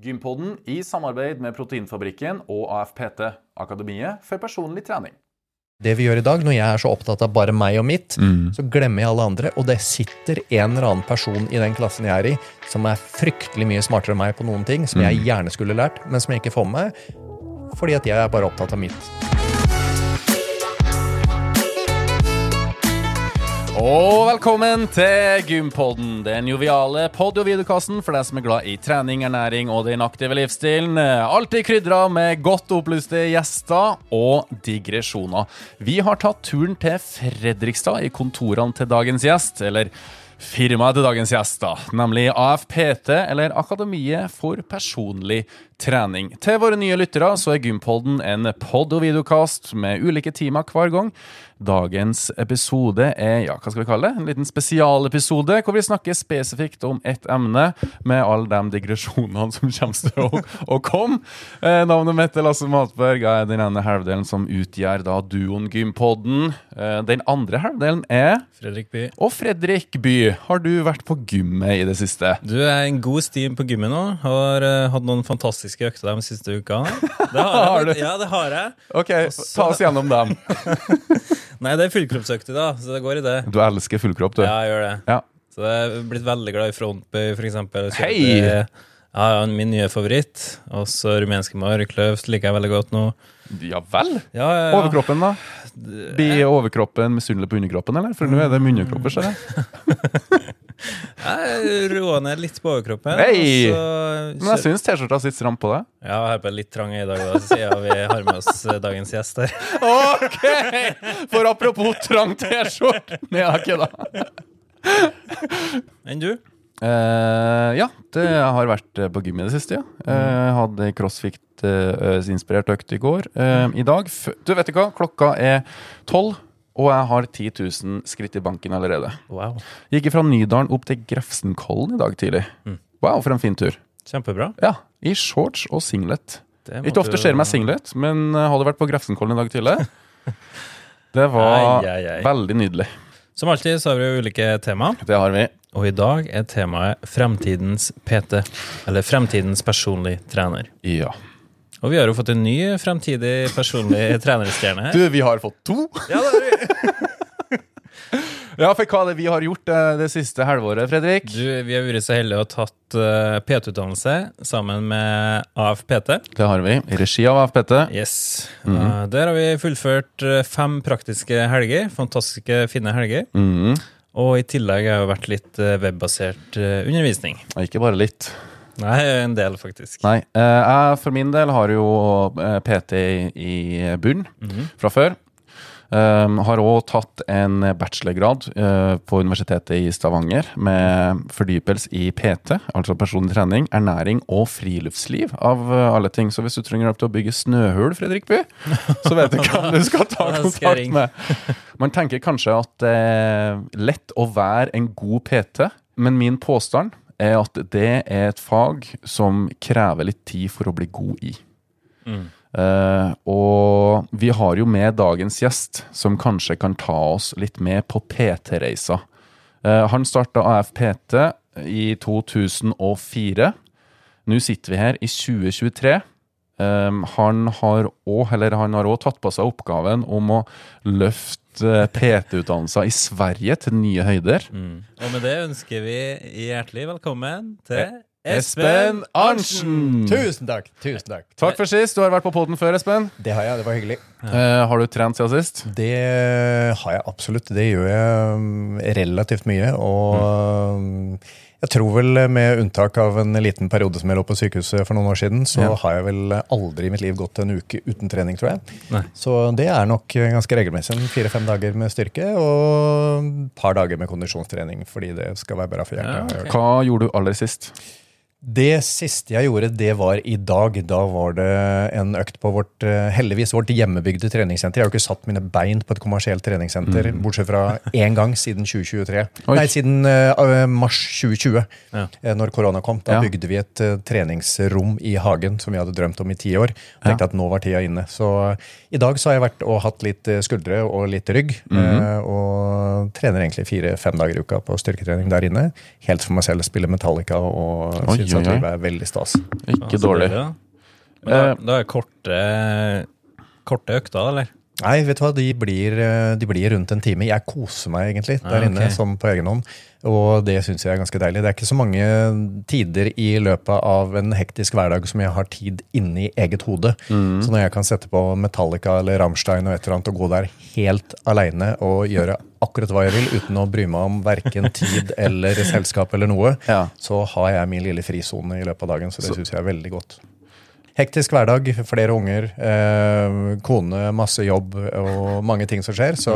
Gympodden i samarbeid med Proteinfabrikken og AFPT, Akademiet for personlig trening. Det vi gjør i dag, når jeg er så opptatt av bare meg og mitt, så glemmer jeg alle andre, og det sitter en eller annen person i den klassen jeg er i, som er fryktelig mye smartere enn meg på noen ting, som jeg gjerne skulle lært, men som jeg ikke får med meg, fordi at jeg er bare opptatt av mitt. Og velkommen til Gympodden, den joviale pod- og videokassen for deg som er glad i trening, ernæring og den aktive livsstilen. Alltid krydra med godt opplyste gjester og digresjoner. Vi har tatt turen til Fredrikstad i kontorene til dagens gjest, eller firmaet til dagens gjest, da, nemlig AFPT, eller Akademiet for personlig trening. Til våre nye lyttere så er Gympodden en pod- og videokast med ulike timer hver gang. Dagens episode er ja, hva skal vi kalle det? En liten spesialepisode hvor vi snakker spesifikt om ett emne med alle de digresjonene som kommer til å, å komme. Eh, navnet mitt er Lasse Matberg. Jeg er den ene halvdelen som utgjør da duoen Gympodden. Eh, den andre halvdelen er Fredrik By. Og Fredrik By. Har du vært på gymmet i det siste? Du er en god stim på gymmet nå. Har uh, hatt noen fantastiske økter de siste ukene. Det har jeg. Ja, det har jeg. Ok, ta oss gjennom dem. Nei, det er fullkroppsøkter, da, så det går i det. Du elsker fullkropp, du. Ja, jeg gjør det. Ja. Så jeg er blitt veldig glad i frontbøy, for eksempel. Hei! Ja, har min nye favoritt. Og så rumenske markløft liker jeg veldig godt nå. Ja vel? Ja, ja, ja. Overkroppen, da? Blir overkroppen misunnelig på underkroppen, eller? For nå er det munnekropper, ser jeg. Jeg roer ned litt på overkroppen. Hey! så- Men jeg syns T-skjorta sitter stramt på deg. Ja, jeg har på litt trang i dag, da, siden vi har med oss eh, dagens gjest her. OK! For apropos trang T-skjorte. Nei, jeg har. Enn du? Uh, ja, det har vært eh, på gym i det siste, ja. Uh, hadde crossfit-inspirert økt i går. I dag Du, vet ikke hva? Klokka er tolv, og jeg har 10 000 skritt i banken allerede. Wow. Gikk fra Nydalen opp til Grefsenkollen i dag tidlig. Wow, for en fin tur. Kjempebra. Ja, i shorts og singlet. Ikke ofte skjer det meg singlet, men eh, hadde vært på Grefsenkollen i dag tidlig. Det var ei, ei, ei. veldig nydelig. Som alltid så har vi jo ulike tema, Det har vi. og i dag er temaet Fremtidens PT, eller Fremtidens personlig trener. Ja. Og vi har jo fått en ny fremtidig personlig trenerstjerne her. Du, vi har fått to! Ja, det har vi. Ja, for hva er det vi har gjort eh, det siste halvåret, Fredrik? Du, vi har vært så heldige ha tatt uh, PT-utdannelse sammen med AFPT. Det har vi. I regi av AFPT. Yes. Eh, der har vi fullført eh, fem praktiske helger. Fantastiske, fine helger. Mhm. Og i tillegg har det vært litt eh, webbasert eh, undervisning. Ikke bare litt. Nei, en del, faktisk. Nei. eh, jeg for min del har jo eh, PT i bunn fra før. Um, har òg tatt en bachelorgrad uh, på Universitetet i Stavanger med fordypelse i PT, altså personlig trening, ernæring og friluftsliv, av uh, alle ting. Så hvis du trenger hjelp til å bygge snøhull, Fredrik By, så vet du hvem du skal ta kontakt med. Man tenker kanskje at det er lett å være en god PT, men min påstand er at det er et fag som krever litt tid for å bli god i. Eh, og vi har jo med dagens gjest, som kanskje kan ta oss litt med på PT-reisa. Uh, han starta AFPT i 2004. Nå sitter vi her i 2023. Um, han har òg tatt på seg oppgaven om å løfte PT-utdannelser i Sverige til nye høyder. Og med det ønsker vi hjertelig velkommen til Espen Arntzen! Tusen takk! Tusen takk. Takk for sist. Du har vært på poden før, Espen. Det har jeg, det var hyggelig. Eh, har du trent siden sist? Det har jeg absolutt. Det gjør jeg um, relativt mye. Og um, jeg tror vel, med unntak av en liten periode som jeg lå på sykehuset for noen år siden, så Ja. har jeg vel aldri i mitt liv gått en uke uten trening, tror jeg. Nei. Så det er nok ganske regelmessig. Fire-fem dager med styrke og et par dager med kondisjonstrening, fordi det skal være bra for hjertet. Ja, okay. Hva gjorde du aller sist? Det siste jeg gjorde, det var i dag. Da var det en økt på vårt eh, heldigvis vårt hjemmebygde treningssenter. Jeg har jo ikke satt mine bein på et kommersielt treningssenter, bortsett fra én gang siden 2023. Oi. Nei, siden uh, mars 2020, Ja. eh, når korona kom. Da Ja. bygde vi et uh, treningsrom i hagen som vi hadde drømt om i ti år. Og Tenkte at nå var tida inne. Så uh, i dag så har jeg vært og hatt litt skuldre og litt rygg. eh, og trener egentlig fire-fem dager i uka på styrketrening der inne. Helt for meg selv. Spiller Metallica og Oi, livet er veldig stas. Ikke Ja, dårlig. Men da, da er korte, korte økter, eller? Nei, vet du hva, de blir, eh, de blir rundt en time. Jeg koser meg egentlig der Ah, inne, som sånn på egen hånd. Og det syns jeg er ganske deilig. Det er ikke så mange tider i løpet av en hektisk hverdag som jeg har tid inne i eget hode. Mm. Så når jeg kan sette på Metallica eller Rammstein og et eller annet og gå der helt aleine og gjøre akkurat hva jeg vil uten å bry meg om verken tid eller selskap eller noe, Ja. så har jeg min lille frisone i løpet av dagen. Så det syns jeg er veldig godt. Hektisk hverdag, flere unger, eh, kone, masse jobb og mange ting som skjer. Så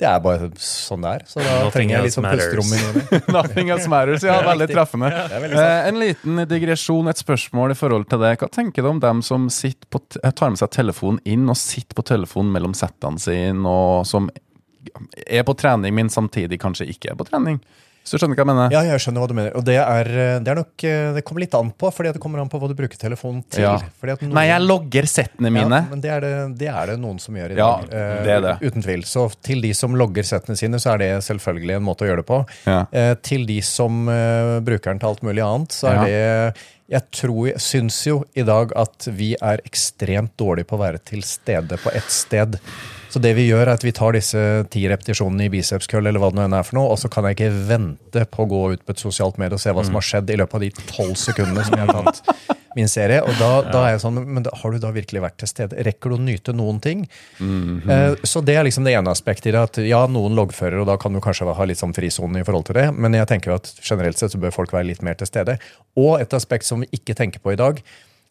det er bare sånn det er. Så da Nothing trenger jeg litt sånn pusterom inni. Nothing else matters. Ja, veldig treffende. Veldig. Eh, en liten digresjon, et spørsmål i forhold til det. Hva tenker du om dem som på tar med seg telefonen inn og sitter på telefonen mellom settene sine, og som er på trening, men samtidig kanskje ikke er på trening? Hvis du skjønner hva jeg mener? Ja, jeg skjønner hva du mener. Og det er, det er nok eh, Det kommer litt an på, fordi det kommer an på hva du bruker telefonen til. Ja. Noen- Nei, jeg logger settene mine. Ja, men det er det, det er det noen som gjør i dag. Ja, det er det. Uten tvil. Så til de som logger settene sine, så er det selvfølgelig en måte å gjøre det på. Ja. Eh, til de som eh, bruker den til alt mulig annet, så er det Jeg tror, jeg syns jo i dag at vi er ekstremt dårlige på å være til stede på ett sted. Så det vi gjør er at vi tar disse ti repetisjonene i bicepskøll, eller hva det nå er for noe, og så kan jeg ikke vente på å gå ut på et sosialt medie og se hva som har skjedd i løpet av de tolv sekundene som jeg har tatt min serie. Og da, da er jeg sånn, men har du da virkelig vært til stede? Rekker du å nyte noen ting? Eh, Så det er liksom det ene aspektet i det. At ja, noen loggfører, og da kan du kanskje ha litt sånn frisone i forhold til det. Men jeg tenker jo at generelt sett så bør folk være litt mer til stede. Og et aspekt som vi ikke tenker på i dag,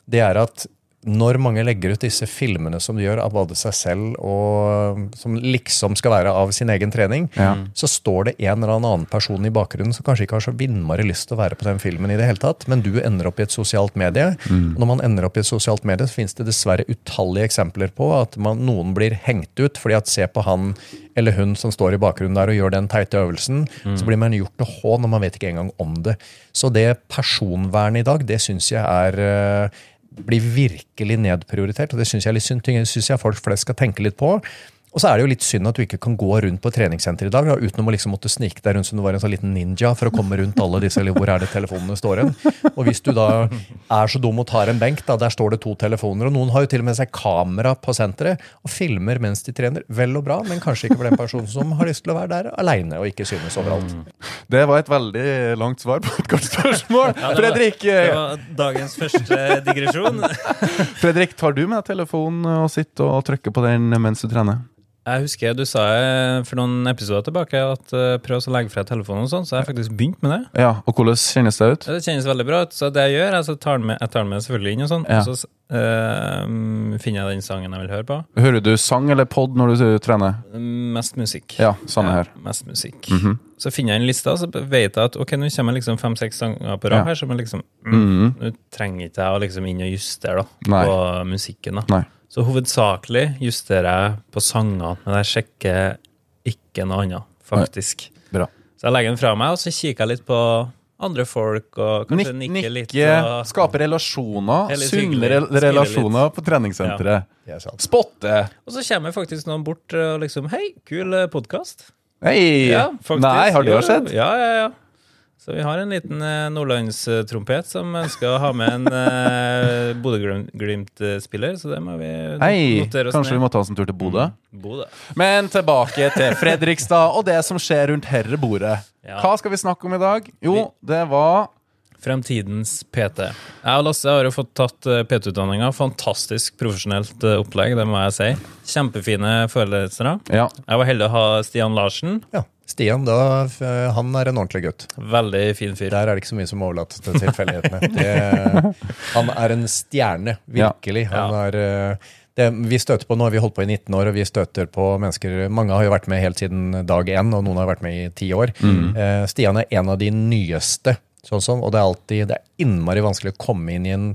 det er at når mange legger ut disse filmene som de gjør av både seg selv og som liksom skal være av sin egen trening, Ja. så står det en eller annen person i bakgrunnen som kanskje ikke har så vinnmari lyst til å være på den filmen i det hele tatt, men du ender opp i et sosialt medie. Og når man ender opp i et sosialt medie, så finnes det dessverre utallige eksempler på at man, noen blir hengt ut fordi at se på han eller hun som står i bakgrunnen der og gjør den teite øvelsen, så blir man gjort til hån, og man vet ikke engang om det. Så det personvernet i dag, det syns jeg er eh, blir virkelig nedprioritert, og det syns jeg er litt synd. Det syns jeg folk flest skal tenke litt på. Og så er det jo litt synd at du ikke kan gå rundt på treningssenteret i dag da, uten å liksom måtte snike deg rundt som du var en sånn liten ninja for å komme rundt alle disse, eller hvor er det telefonene står hen. Og hvis du da er så dum og tar en benk, da, der står det to telefoner, og noen har jo til og med seg kamera på senteret og filmer mens de trener. Vel og bra, men kanskje ikke for den personen som har lyst til å være der aleine og ikke synes overalt. Det var et veldig langt svar på et godt spørsmål. Fredrik, Det eh, var dagens første digresjon. Fredrik, tar du med deg telefonen og sitter og trykker på den mens du trener? Jeg husker du sa eh, for noen episoder tilbake at uh, prøv å legge fra telefonen og sånn, så jeg har faktisk begynt med det. Ja, og hvordan kjennes det ut? Ja, Det kjennes veldig bra ut. Så det jeg gjør, er så tar med, jeg tar den med selvfølgelig inn, og sånn, Ja. og så uh, finner jeg den sangen jeg vil høre på. Hører du sang eller pod når du trener? Mest musikk. Ja, samme her. mest musikk. Mhm. Så finner jeg en liste, og så vet jeg at ok, nå kommer liksom fem-seks sanger på rad her, så liksom mm, Mhm. Nå trenger ikke jeg å liksom inn og justere da, på musikken. da. Nei. Så hovedsakelig justerer jeg på sangene, men jeg sjekker ikke noe annet, faktisk. Bra. Så jeg legger den fra meg, og så kikker jeg litt på andre folk, og kanskje Nik nikker litt. nikke, Og, skape relasjoner, er litt sunne relasjoner på treningssenteret. Ja. Spotte! og så kommer faktisk noen bort og liksom Hei, kul podkast. Hei! Ja, Nei, har det skjedd? Ja, ja, ja. Så vi har en liten eh, nordlandstrompet som ønsker å ha med en eh, Bodø-Glimt-spiller, så det må vi Hei! notere oss Kanskje vi må ta oss en tur til Bodø? Bodø. Men tilbake til Fredrikstad og det som skjer rundt herre bordet. Ja. Hva skal vi snakke om i dag? Jo, det var Fremtidens PT. Jeg og Lasse har jo fått tatt eh, PT-utdanninga. Fantastisk profesjonelt eh, opplegg, det må jeg si. Kjempefine forelesere. Ja. Jeg var heldig å ha Stian Larsen. Ja. Stian, da, eh, han er en ordentlig gutt. Veldig fin fyr. Der er det ikke så mye som er overlatt til tilfeldighetene. Han er en stjerne, virkelig. Han er, det, vi støter på, Nå har vi holdt på i 19 år, og vi støter på mennesker Mange har jo vært med helt siden dag én, og noen har vært med i ti år. Eh, Stian er en av de nyeste, sånn som, og det er alltid det er innmari vanskelig å komme inn i en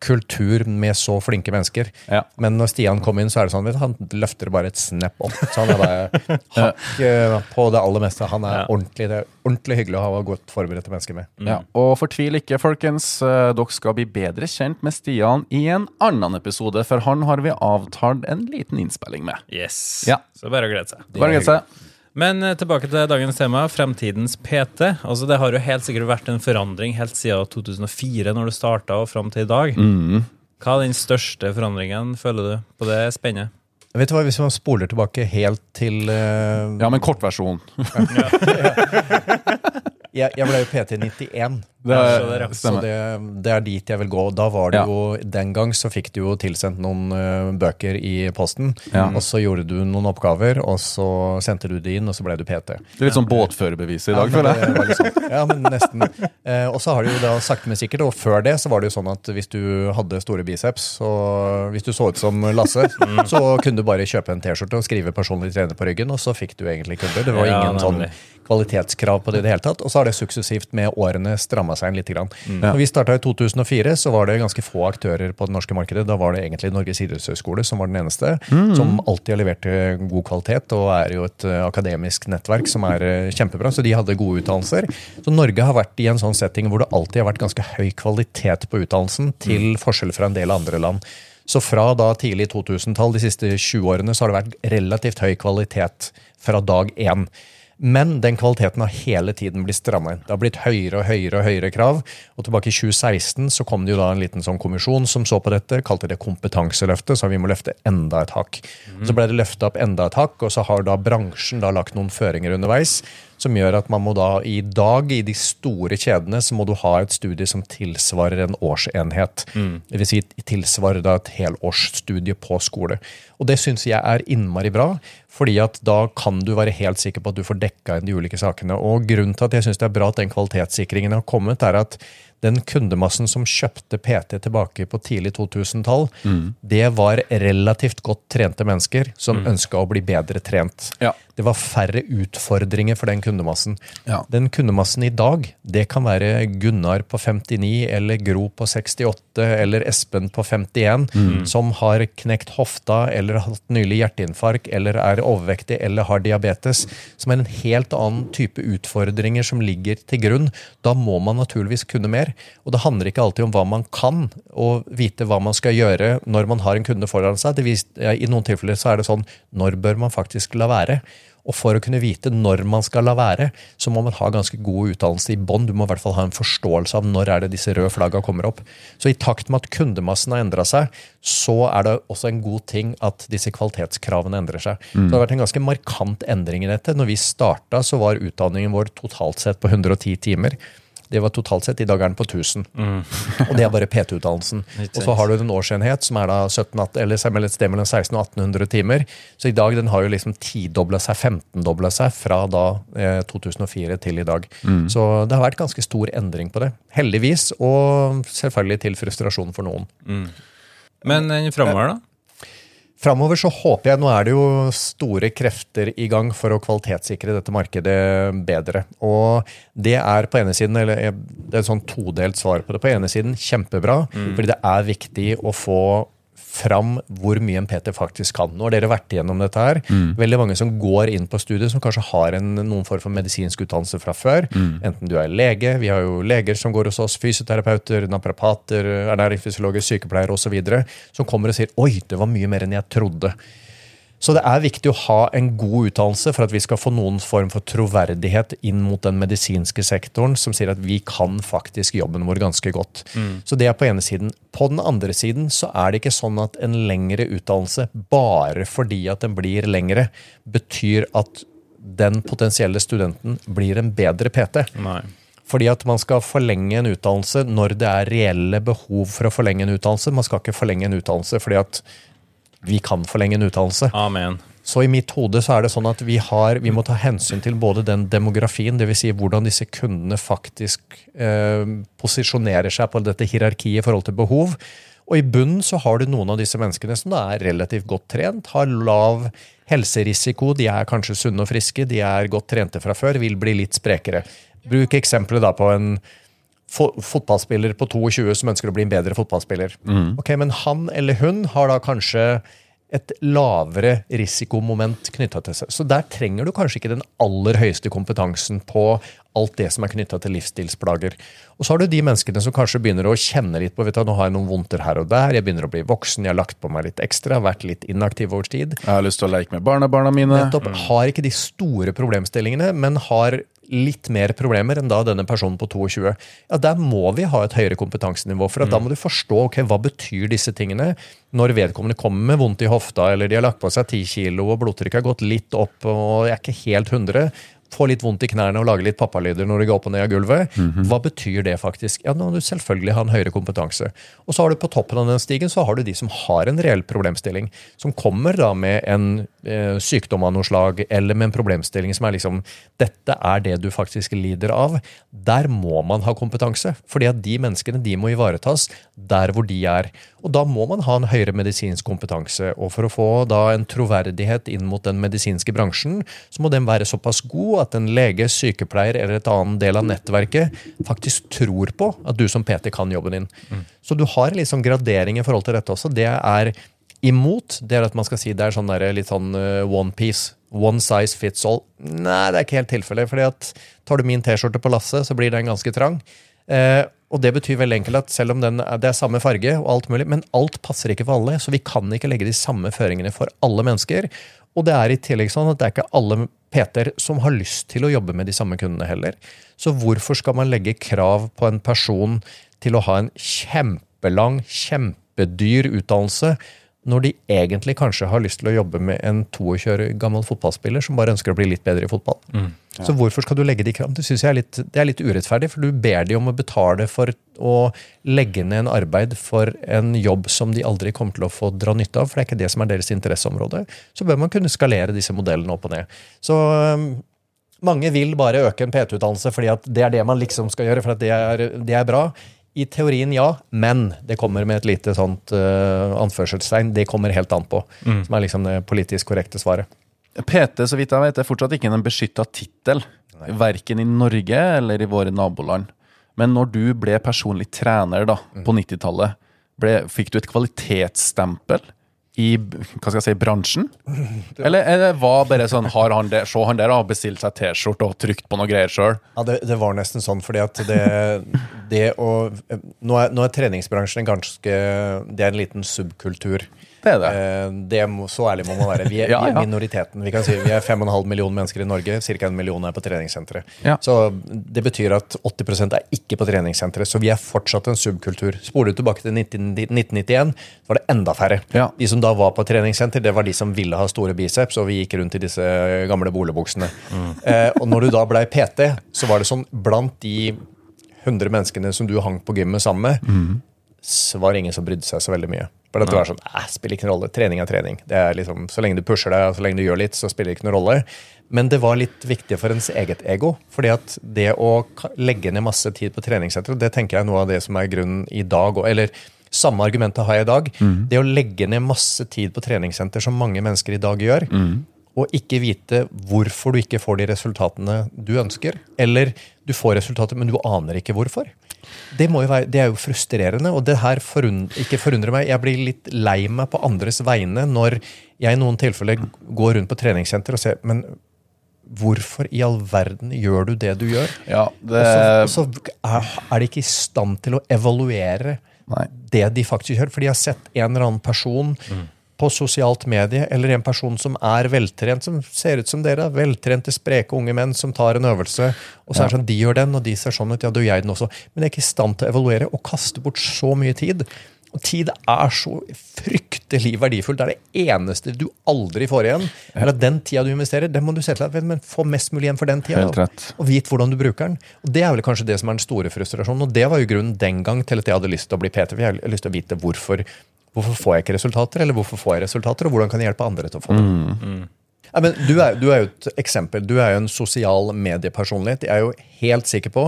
kultur med så flinke mennesker. Ja. Men når Stian kom inn, så er det sånn vet han løfter bare et snap opp. Så han er bare hakk eh, på det aller meste. Han er Ja. ordentlig, det er ordentlig hyggelig å ha godt forberedte mennesker med. Ja, og fortvil ikke, folkens. Eh, Dere skal bli bedre kjent med Stian i en annen episode, for han har vi avtalt en liten innspilling med. Yes. Ja. Så bare å glede seg. Bare glede seg. Men eh, tilbake til dagens tema, fremtidens PT. Altså Det har jo helt sikkert vært en forandring helt siden 2004, når du starta, og fram til i dag. Hva er den største forandringen, føler du, på det spennet? Vet du hva, Hvis man spoler tilbake helt til uh... Ja, men kortversjon. jeg, jeg ble jo PT i 91. Det Ja, så det er- Så det, det er dit jeg vil gå. Da var det Ja. jo, Den gang så fikk du jo tilsendt noen uh, bøker i posten. Ja. Og så gjorde du noen oppgaver, og så sendte du det inn, og så ble du PT. Det er litt sånn båtførerbevis i dag, Ja, føler jeg. sånn. Ja, men nesten. Uh, og så har du jo da sakte, men sikkert, og før det så var det jo sånn at hvis du hadde store biceps, og hvis du så ut som Lasse, så kunne du bare kjøpe en T-skjorte og skrive personlig trener på ryggen, og så fikk du egentlig kunder. Det var Ja, ingen sånn nemlig. Kvalitetskrav på det i det hele tatt. Og så har det suksessivt med årene stramma seg inn litt. Grann. Mm. Når vi starta i 2004, så var det ganske få aktører på det norske markedet. Da var det egentlig Norges idrettshøgskole som var den eneste, som alltid har levert eh, god kvalitet, og er jo et eh, akademisk nettverk som er eh, kjempebra. Så de hadde gode utdannelser. Så Norge har vært i en sånn setting hvor det alltid har vært ganske høy kvalitet på utdannelsen, til forskjell fra en del andre land. Så fra da tidlig 2000-tall, de siste 20 årene, så har det vært relativt høy kvalitet fra dag én. Men den kvaliteten har hele tiden blitt stramma inn. Det har blitt høyere og høyere og høyere krav. Og tilbake i 2016 så kom det jo da en liten sånn kommisjon som så på dette, kalte det kompetanseløftet, så vi må løfte enda et hakk. Så ble det løfta opp enda et hakk, og så har da bransjen da lagt noen føringer underveis som gjør at man må da i dag, i de store kjedene, så må du ha et studie som tilsvarer en årsenhet. Det vil si tilsvarer da et helårsstudie på skole. Og det syns jeg er innmari bra, fordi at da kan du være helt sikker på at du får dekka inn de ulike sakene. Og grunnen til at jeg syns det er bra at den kvalitetssikringen har kommet, er at den kundemassen som kjøpte PT tilbake på tidlig 2000-tall, det var relativt godt trente mennesker som ønska å bli bedre trent. Ja. Det var færre utfordringer for den kundemassen. Ja. Den kundemassen i dag, det kan være Gunnar på 59, eller Gro på 68, eller Espen på 51, som har knekt hofta, eller hatt nylig hjerteinfarkt, eller er overvektig, eller har diabetes, som er en helt annen type utfordringer som ligger til grunn. Da må man naturligvis kunne mer. Og det handler ikke alltid om hva man kan, og vite hva man skal gjøre når man har en kunde foran seg. I noen tilfeller så er det sånn når bør man faktisk la være? Og for å kunne vite når man skal la være, så må man ha ganske god utdannelse i bånn. Du må i hvert fall ha en forståelse av når er det disse røde flagga kommer opp. Så i takt med at kundemassen har endra seg, så er det også en god ting at disse kvalitetskravene endrer seg. Så det har vært en ganske markant endring i dette. Når vi starta, så var utdanningen vår totalt sett på 110 timer. Det var totalt sett. I dag er den på 1000. Og det er bare PT-utdannelsen. Og så har du en årsenhet som er da 17, 18, eller et sted mellom 16 og 1800 timer. Så i dag den har jo liksom tidobla seg, 15-dobla seg fra da eh, 2004 til i dag. Så det har vært ganske stor endring på det. Heldigvis, og selvfølgelig til frustrasjon for noen. Men den framover, da? Framover så håper jeg Nå er det jo store krefter i gang for å kvalitetssikre dette markedet bedre. Og det er på ene siden eller eh, Det er et sånn todelt svar på det. På ene siden kjempebra, fordi det er viktig å få fram hvor mye en PT faktisk kan. Nå har dere vært igjennom dette her. Veldig mange som går inn på studiet, som kanskje har en, noen form for medisinsk utdannelse fra før. Enten du er lege, vi har jo leger som går hos oss, fysioterapeuter, naprapater, ernæringsfysiologer, sykepleiere osv., som kommer og sier 'oi, det var mye mer enn jeg trodde'. Så det er viktig å ha en god utdannelse for at vi skal få noen form for troverdighet inn mot den medisinske sektoren, som sier at vi kan faktisk jobben vår ganske godt. Så det er på ene siden. På den andre siden så er det ikke sånn at en lengre utdannelse, bare fordi at den blir lengre, betyr at den potensielle studenten blir en bedre PT. Nei. Fordi at man skal forlenge en utdannelse når det er reelle behov for å forlenge en utdannelse. Man skal ikke forlenge en utdannelse fordi at vi kan forlenge en utdannelse. Amen. Så i mitt hode så er det sånn at vi, har, vi må ta hensyn til både den demografien, dvs. Si hvordan disse kundene faktisk eh, posisjonerer seg på dette hierarkiet i forhold til behov. Og i bunnen så har du noen av disse menneskene som da er relativt godt trent, har lav helserisiko, de er kanskje sunne og friske, de er godt trente fra før, vil bli litt sprekere. Bruk eksempelet da på en fotballspiller på 22 som ønsker å bli en bedre fotballspiller. Ok, Men han eller hun har da kanskje et lavere risikomoment knytta til seg. Så der trenger du kanskje ikke den aller høyeste kompetansen på alt det som er knytta til livsstilsplager. Og så har du de menneskene som kanskje begynner å kjenne litt på vet du, nå har jeg noen vondter her og der, jeg begynner å bli voksen, jeg har lagt på meg litt ekstra, vært litt inaktiv over tid. Jeg har lyst til å leke med barnebarna mine. Nettopp, Har ikke de store problemstillingene, men har litt mer problemer enn da denne personen på 22. Ja, Der må vi ha et høyere kompetansenivå. For at da må du forstå ok, hva betyr disse tingene når vedkommende kommer med vondt i hofta, eller de har lagt på seg 10 kilo og blodtrykket har gått litt opp og jeg er ikke helt 100 får litt vondt i knærne og lager litt pappalyder når de går opp og ned av gulvet. Hva betyr det faktisk? Ja, nå må du selvfølgelig ha en høyere kompetanse. Og så har du på toppen av den stigen så har du de som har en reell problemstilling. Som kommer da med en eh, sykdom av noe slag, eller med en problemstilling som er liksom Dette er det du faktisk lider av. Der må man ha kompetanse. fordi at de menneskene de må ivaretas der hvor de er. Og da må man ha en høyere medisinsk kompetanse. Og for å få da en troverdighet inn mot den medisinske bransjen, så må den være såpass god at en lege, sykepleier eller et annen del av nettverket faktisk tror på at du som PT kan jobben din. Så du har litt sånn gradering i forhold til dette også. Det er imot, det er at man skal si det er sånn der, litt sånn uh, one piece. One size fits all. Nei, det er ikke helt tilfellet. fordi at tar du min T-skjorte på lasset, så blir den ganske trang. Eh, og det betyr veldig enkelt at selv om den, er- det er samme farge, og alt mulig, men alt passer ikke for alle, så vi kan ikke legge de samme føringene for alle mennesker. Og det er i tillegg sånn at det er ikke alle PT-er som har lyst til å jobbe med de samme kundene heller. Så hvorfor skal man legge krav på en person til å ha en kjempelang, kjempedyr utdannelse, når de egentlig kanskje har lyst til å jobbe med en 22 år gammel fotballspiller som bare ønsker å bli litt bedre i fotball? Så hvorfor skal du legge de kravene? Det synes jeg er litt, det er litt urettferdig, for du ber de om å betale for å legge ned en arbeid for en jobb som de aldri kommer til å få dra nytte av, for det er ikke det som er deres interesseområde. Så bør man kunne skalere disse modellene opp og ned. Så øhm, mange vil bare øke en PT-utdannelse fordi at det er det man liksom skal gjøre, for at det er, det er bra. I teorien ja, men det kommer med et lite sånt uh, anførselstegn. Det kommer helt an på, som er liksom det politisk korrekte svaret. PT, så vidt jeg vet, er fortsatt ikke en beskytta tittel. Verken i Norge eller i våre naboland. Men når du ble personlig trener da, på 90-tallet, fikk du et kvalitetsstempel i hva skal jeg si, bransjen? Eller, eller var bare sånn har han det, så han der har bestilt seg T-skjorte og trykt på noe greier sjøl. Ja, det, det var nesten sånn, fordi at det, det å nå er, nå er treningsbransjen en ganske Det er en liten subkultur. Det er det. Eh, det må, så ærlig må man være. Vi er, Ja, vi er ja. minoriteten. Vi kan si Vi er 5,5 millioner mennesker i Norge. Ca. en million er på treningssentre. Ja. Så det betyr at 80% er ikke på treningssentre. Så vi er fortsatt en subkultur. Spoler du tilbake til 19, 1991, så var det enda færre. De som da var på treningssenter, det var de som ville ha store biceps, og vi gikk rundt i disse gamle bolebuksene. Eh, og når du da blei PT, så var det sånn blant de 100 menneskene som du hang på gymmet sammen med, så var det ingen som brydde seg så veldig mye. For du er sånn, eh, spiller ikke noen rolle. Trening er trening. Det er liksom, Så lenge du pusher deg, så lenge du gjør litt, så spiller det ikke noen rolle. Men det var litt viktig for ens eget ego. fordi at det å legge ned masse tid på treningssenter, det tenker jeg er noe av det som er grunnen i dag. òg. Eller samme argumentet har jeg i dag. Det å legge ned masse tid på treningssenter, som mange mennesker i dag gjør, og ikke vite hvorfor du ikke får de resultatene du ønsker. Eller du får resultater, men du aner ikke hvorfor. Det, må jo være, det er jo frustrerende, og det her forund, ikke forundrer meg. Jeg blir litt lei meg på andres vegne når jeg i noen tilfeller går rundt på treningssenter og ser Men hvorfor i all verden gjør du det du gjør? Ja, det, Og så og så er, er de ikke i stand til å evaluere Nei. det de faktisk gjør. For de har sett en eller annen person på sosialt medie, eller en person som er veltrent, som ser ut som dere. Veltrente, spreke unge menn som tar en øvelse. Og så er det sånn, de gjør den, og de ser sånn ut. Ja, da gjør jeg den også. Men jeg er ikke i stand til å evaluere og kaste bort så mye tid. Og tid er så fryktelig verdifullt. Det er det eneste du aldri får igjen. Eller at den tida du investerer, den må du se til at men få mest mulig igjen for den tida. Og vite hvordan du bruker den. Og Det er vel kanskje det som er den store frustrasjonen. Og det var jo grunnen den gang til at jeg hadde lyst til å bli PT. For jeg hadde lyst til å vite hvorfor. Hvorfor får jeg ikke resultater, eller hvorfor får jeg resultater, og hvordan kan jeg hjelpe andre til å få det? Ja, men du, er, du er jo et eksempel. Du er jo en sosial mediepersonlighet. Jeg er jo helt sikker på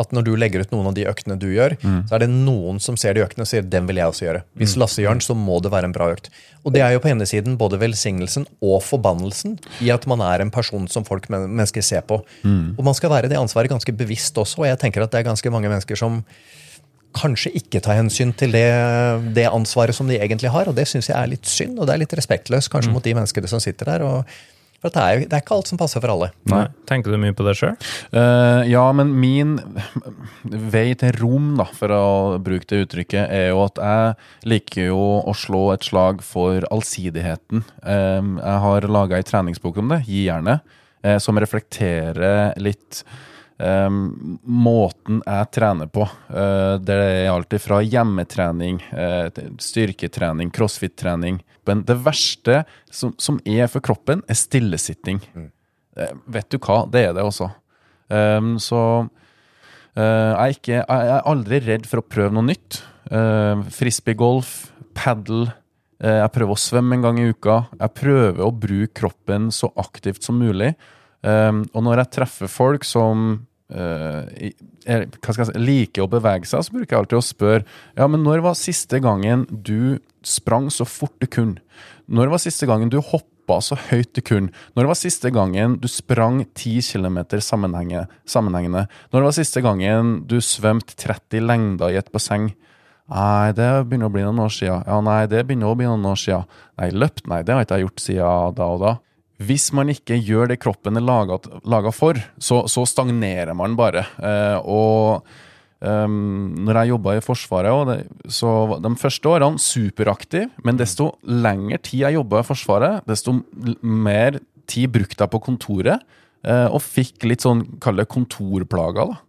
at når du legger ut noen av de øktene du gjør, så er det noen som ser de øktene og sier den vil jeg også gjøre. Hvis Lasse gjør den, så må det være en bra økt. Og det er jo på ene siden både velsignelsen og forbannelsen i at man er en person som folk men mennesker ser på. Og man skal være det ansvaret ganske bevisst også, og jeg tenker at det er ganske mange mennesker som kanskje ikke ta hensyn til det, det ansvaret som de egentlig har. Og det syns jeg er litt synd, og det er litt respektløst kanskje mot de menneskene som sitter der. og for det er, det er ikke alt som passer for alle. Nei. Tenker du mye på det sjøl? Uh, ja, men min vei til rom, da, for å bruke det uttrykket, er jo at jeg liker jo å slå et slag for allsidigheten. Uh, jeg har laga ei treningsbok om det, Gi jernet, uh, som reflekterer litt eh, måten jeg trener på. Uh, det er alt fra hjemmetrening, uh, styrketrening, crossfit-trening. Men det verste som, som er for kroppen, er stillesitting. Eh, vet du hva, det er det også. Um, så jeg, er ikke, jeg er aldri redd for å prøve noe nytt. Uh, Frisbeegolf, padel. jeg prøver å svømme en gang i uka. Jeg prøver å bruke kroppen så aktivt som mulig. Um, og når jeg treffer folk som er, skal jeg si, liker å bevege seg, så bruker jeg alltid å spørre Ja, men når var siste gangen du sprang så fort du kunne? Når var siste gangen du hoppa så høyt du kunne? Når var siste gangen du sprang 10 km sammenhengende? Når var siste gangen du svømte 30 lengder i et basseng? Nei, det begynner å bli noen år siden. Ja, nei, det begynner å bli noen år siden. Nei, løpt? Nei, det har ikke jeg gjort siden da og da. Hvis man ikke gjør det kroppen er laga for, så, så stagnerer man bare. Eh, og um, når jeg jobba i Forsvaret, og det, så de første årene superaktiv, men desto lengre tid jeg jobba i Forsvaret, desto mer tid brukte jeg på kontoret, eh, og fikk litt sånn, kall det kontorplager, da.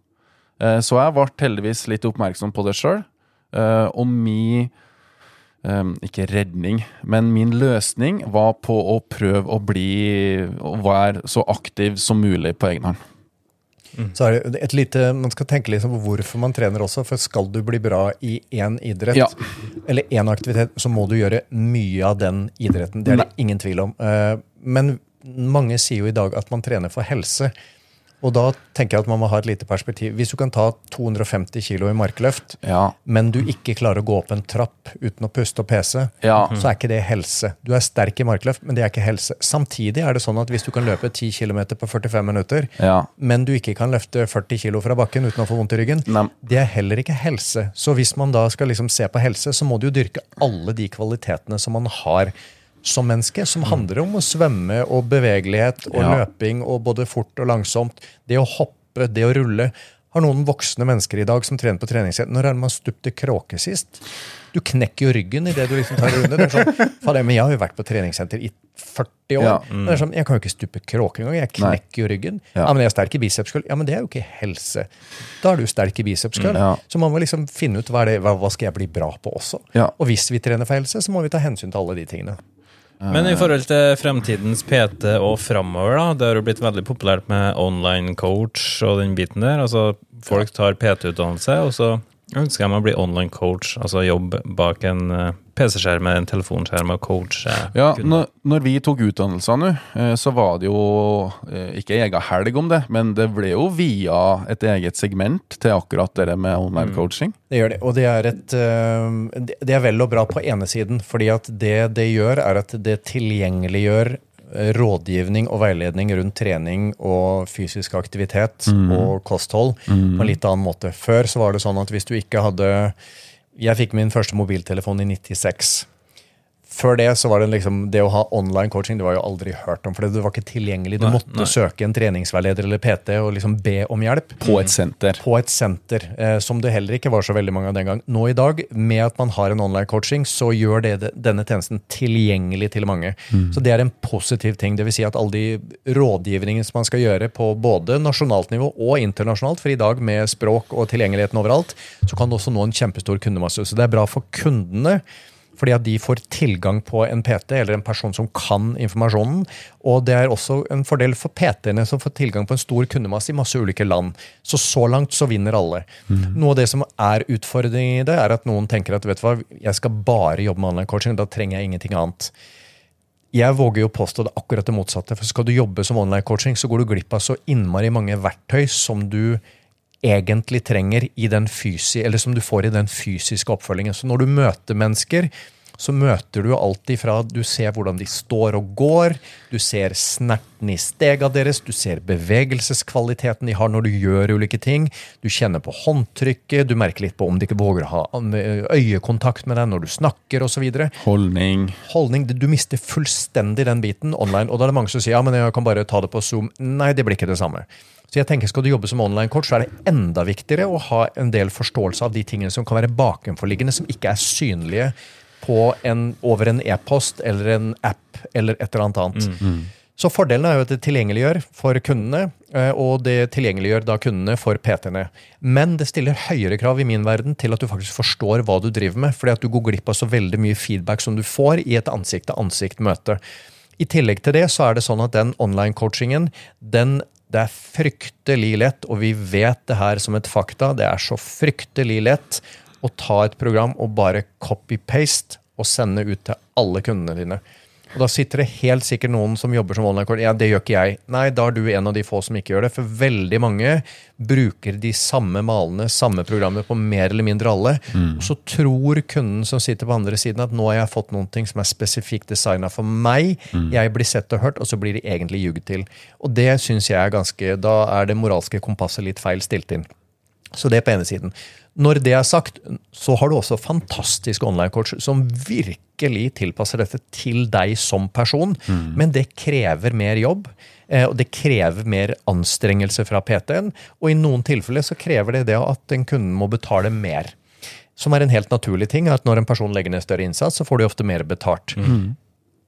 Eh, så jeg ble heldigvis litt oppmerksom på det sjøl, og mi um, ikke redning, men min løsning var på å prøve å bli Å være så aktiv som mulig på egen hånd. Så er det et lite, Man skal tenke litt på hvorfor man trener også. For skal du bli bra i én idrett, Ja. eller én aktivitet, så må du gjøre mye av den idretten. Det er det ingen tvil om. Eh, Men mange sier jo i dag at man trener for helse. Og da tenker jeg at man må ha et lite perspektiv. Hvis du kan ta 250 kilo i markløft, Ja. men du ikke klarer å gå opp en trapp uten å puste og pese, Ja. så er ikke det helse. Du er sterk i markløft, men det er ikke helse. Samtidig er det sånn at hvis du kan løpe 10 km på 45 minutter, Ja. men du ikke kan løfte 40 kilo fra bakken uten å få vondt i ryggen, Nei. det er heller ikke helse. Så hvis man da skal liksom se på helse, så må du jo dyrke alle de kvalitetene som man har som menneske, som handler om å svømme og bevegelighet og Ja. løping og både fort og langsomt. Det å hoppe, det å rulle. Har noen voksne mennesker i dag som trener på treningssenter Når er det man stupte kråke sist? Du knekker jo ryggen idet du liksom tar under. Er sånn, men jeg har jo vært på treningssenter i 40 år. Ja. Er sånn, jeg kan jo ikke stupe kråke engang. Jeg knekker jo ryggen. Ja. Ja. men jeg er sterk i bicepskøll. Ja, men det er jo ikke helse. Da er du sterk i Mm, Ja. Så man må liksom finne ut hva, det, hva, hva skal jeg bli bra på også. Og hvis vi trener for helse, så må vi ta hensyn til alle de tingene. Men i forhold til fremtidens PT og framover, da. Det har jo blitt veldig populært med online coach og den biten der. Altså, folk tar PT-utdannelse, og så ønsker de å bli online coach. Altså jobb bak en eh, PC-skjerm med en telefonskjerm og coach. Ja, når, når vi tok utdannelser nå, eh, så var det jo eh, ikke egen helg om det, men det ble jo via et eget segment til akkurat det med online coaching. Det gjør det. Og det er, et, øh, det- er vel og bra på ene siden, fordi at det det gjør, er at det tilgjengeliggjør rådgivning og veiledning rundt trening og fysisk aktivitet og kosthold på en litt annen måte. Før så var det sånn at hvis du ikke hadde Jeg fikk min første mobiltelefon i 96. Før det så var det liksom det å ha online coaching det var jo aldri hørt om. For det var ikke tilgjengelig. Du Nei, måtte nei. søke en treningsveileder eller PT og liksom be om hjelp På et senter. på et senter, eh, som det heller ikke var så veldig mange av den gang. Nå i dag, med at man har en online coaching, så gjør det denne tjenesten tilgjengelig til mange. Så det er en positiv ting. Det vil si at alle de rådgivningene som man skal gjøre på både nasjonalt nivå og internasjonalt, for i dag med språk og tilgjengeligheten overalt, så kan det også nå en kjempestor kundemasse. Så det er bra for kundene. Fordi at de får tilgang på en PT eller en person som kan informasjonen. Og det er også en fordel for PT-ene som får tilgang på en stor kundemasse i masse ulike land. Så så langt så vinner alle. Noe av det som er utfordringen i det, er at noen tenker at vet du hva, jeg skal bare jobbe med online coaching, da trenger jeg ingenting annet. Jeg våger jo påstå det akkurat det motsatte. For skal du jobbe som online coaching, så går du glipp av så innmari mange verktøy som du egentlig trenger i den fysi, eller som du får i den fysiske oppfølgingen. Så når du møter mennesker, så møter du alltid fra Du ser hvordan de står og går, du ser snerten i stega deres, du ser bevegelseskvaliteten de har når du gjør ulike ting, du kjenner på håndtrykket, du merker litt på om de ikke våger å ha øyekontakt med deg når du snakker osv. Holdning. Holdning, Du mister fullstendig den biten online. Og da er det mange som sier ja, men jeg kan bare ta det på Zoom. Nei, det blir ikke det samme. Så jeg tenker Skal du jobbe som online-coach, så er det enda viktigere å ha en del forståelse av de tingene som kan være bakenforliggende, som ikke er synlige på en, over en e-post eller en app eller et eller annet. Mm. Så fordelen er jo at det tilgjengeliggjør for kundene, eh, og det tilgjengeliggjør da kundene for PT-ene. Men det stiller høyere krav i min verden til at du faktisk forstår hva du driver med, fordi at du går glipp av så veldig mye feedback som du får i et ansikt-til-ansikt-møte. I tillegg til det så er det sånn at den online-coachingen, den det er fryktelig lett, og vi vet det her som et fakta, det er så fryktelig lett å ta et program og bare copy-paste og sende ut til alle kundene dine. Og Da sitter det helt sikkert noen som jobber som online-kort. Ja, det gjør ikke jeg. Nei, da er du en av de få som ikke gjør det. For veldig mange bruker de samme malene, samme programmet på mer eller mindre alle. Mm. Og så tror kunden som sitter på andre siden at nå har jeg fått noe som er spesifikt designa for meg. Mm. Jeg blir sett og hørt, og så blir de egentlig ljugd til. Og det syns jeg er ganske Da er det moralske kompasset litt feil stilt inn. Så det er på ene siden. Når det er sagt, så har du også fantastiske online-coach som virkelig tilpasser dette til deg som person. Mm. Men det krever mer jobb. Eh, og det krever mer anstrengelse fra PT-en. Og i noen tilfeller så krever det det at en kunde må betale mer. Som er en helt naturlig ting. at Når en person legger ned større innsats, så får de ofte mer betalt. Mm.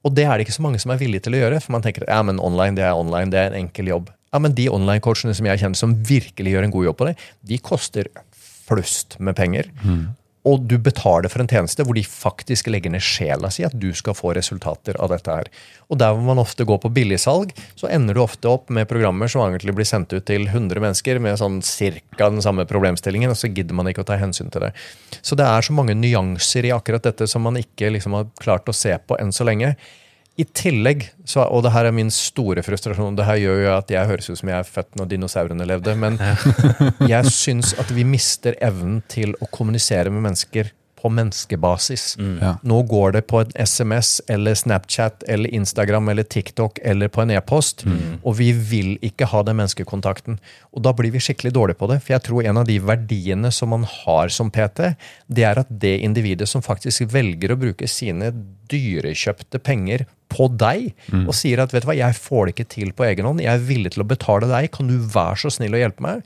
Og det er det ikke så mange som er villige til å gjøre. For man tenker ja, men online det er online, det er en enkel jobb. Ja, men De online-coachene som jeg kjenner som virkelig gjør en god jobb på det, de koster flust med penger. Mm. Og du betaler for en tjeneste hvor de faktisk legger ned sjela si at du skal få resultater av dette her. Og der hvor man ofte går på billigsalg, så ender du ofte opp med programmer som egentlig blir sendt ut til 100 mennesker med sånn cirka den samme problemstillingen, og så gidder man ikke å ta hensyn til det. Så det er så mange nyanser i akkurat dette som man ikke liksom har klart å se på enn så lenge. I tillegg, så, og det her er min store frustrasjon, det her gjør jo at jeg høres ut som jeg er født når dinosaurene levde, men jeg syns at vi mister evnen til å kommunisere med mennesker på menneskebasis. Mm. Ja. Nå går det på en SMS eller Snapchat eller Instagram eller TikTok eller på en e-post, mm. og vi vil ikke ha den menneskekontakten. Og da blir vi skikkelig dårlige på det, for jeg tror en av de verdiene som man har som PT, det er at det individet som faktisk velger å bruke sine dyrekjøpte penger på deg mm. og sier at vet du hva, jeg får det ikke til på egen hånd, jeg er villig til å betale deg, kan du være så snill å hjelpe meg?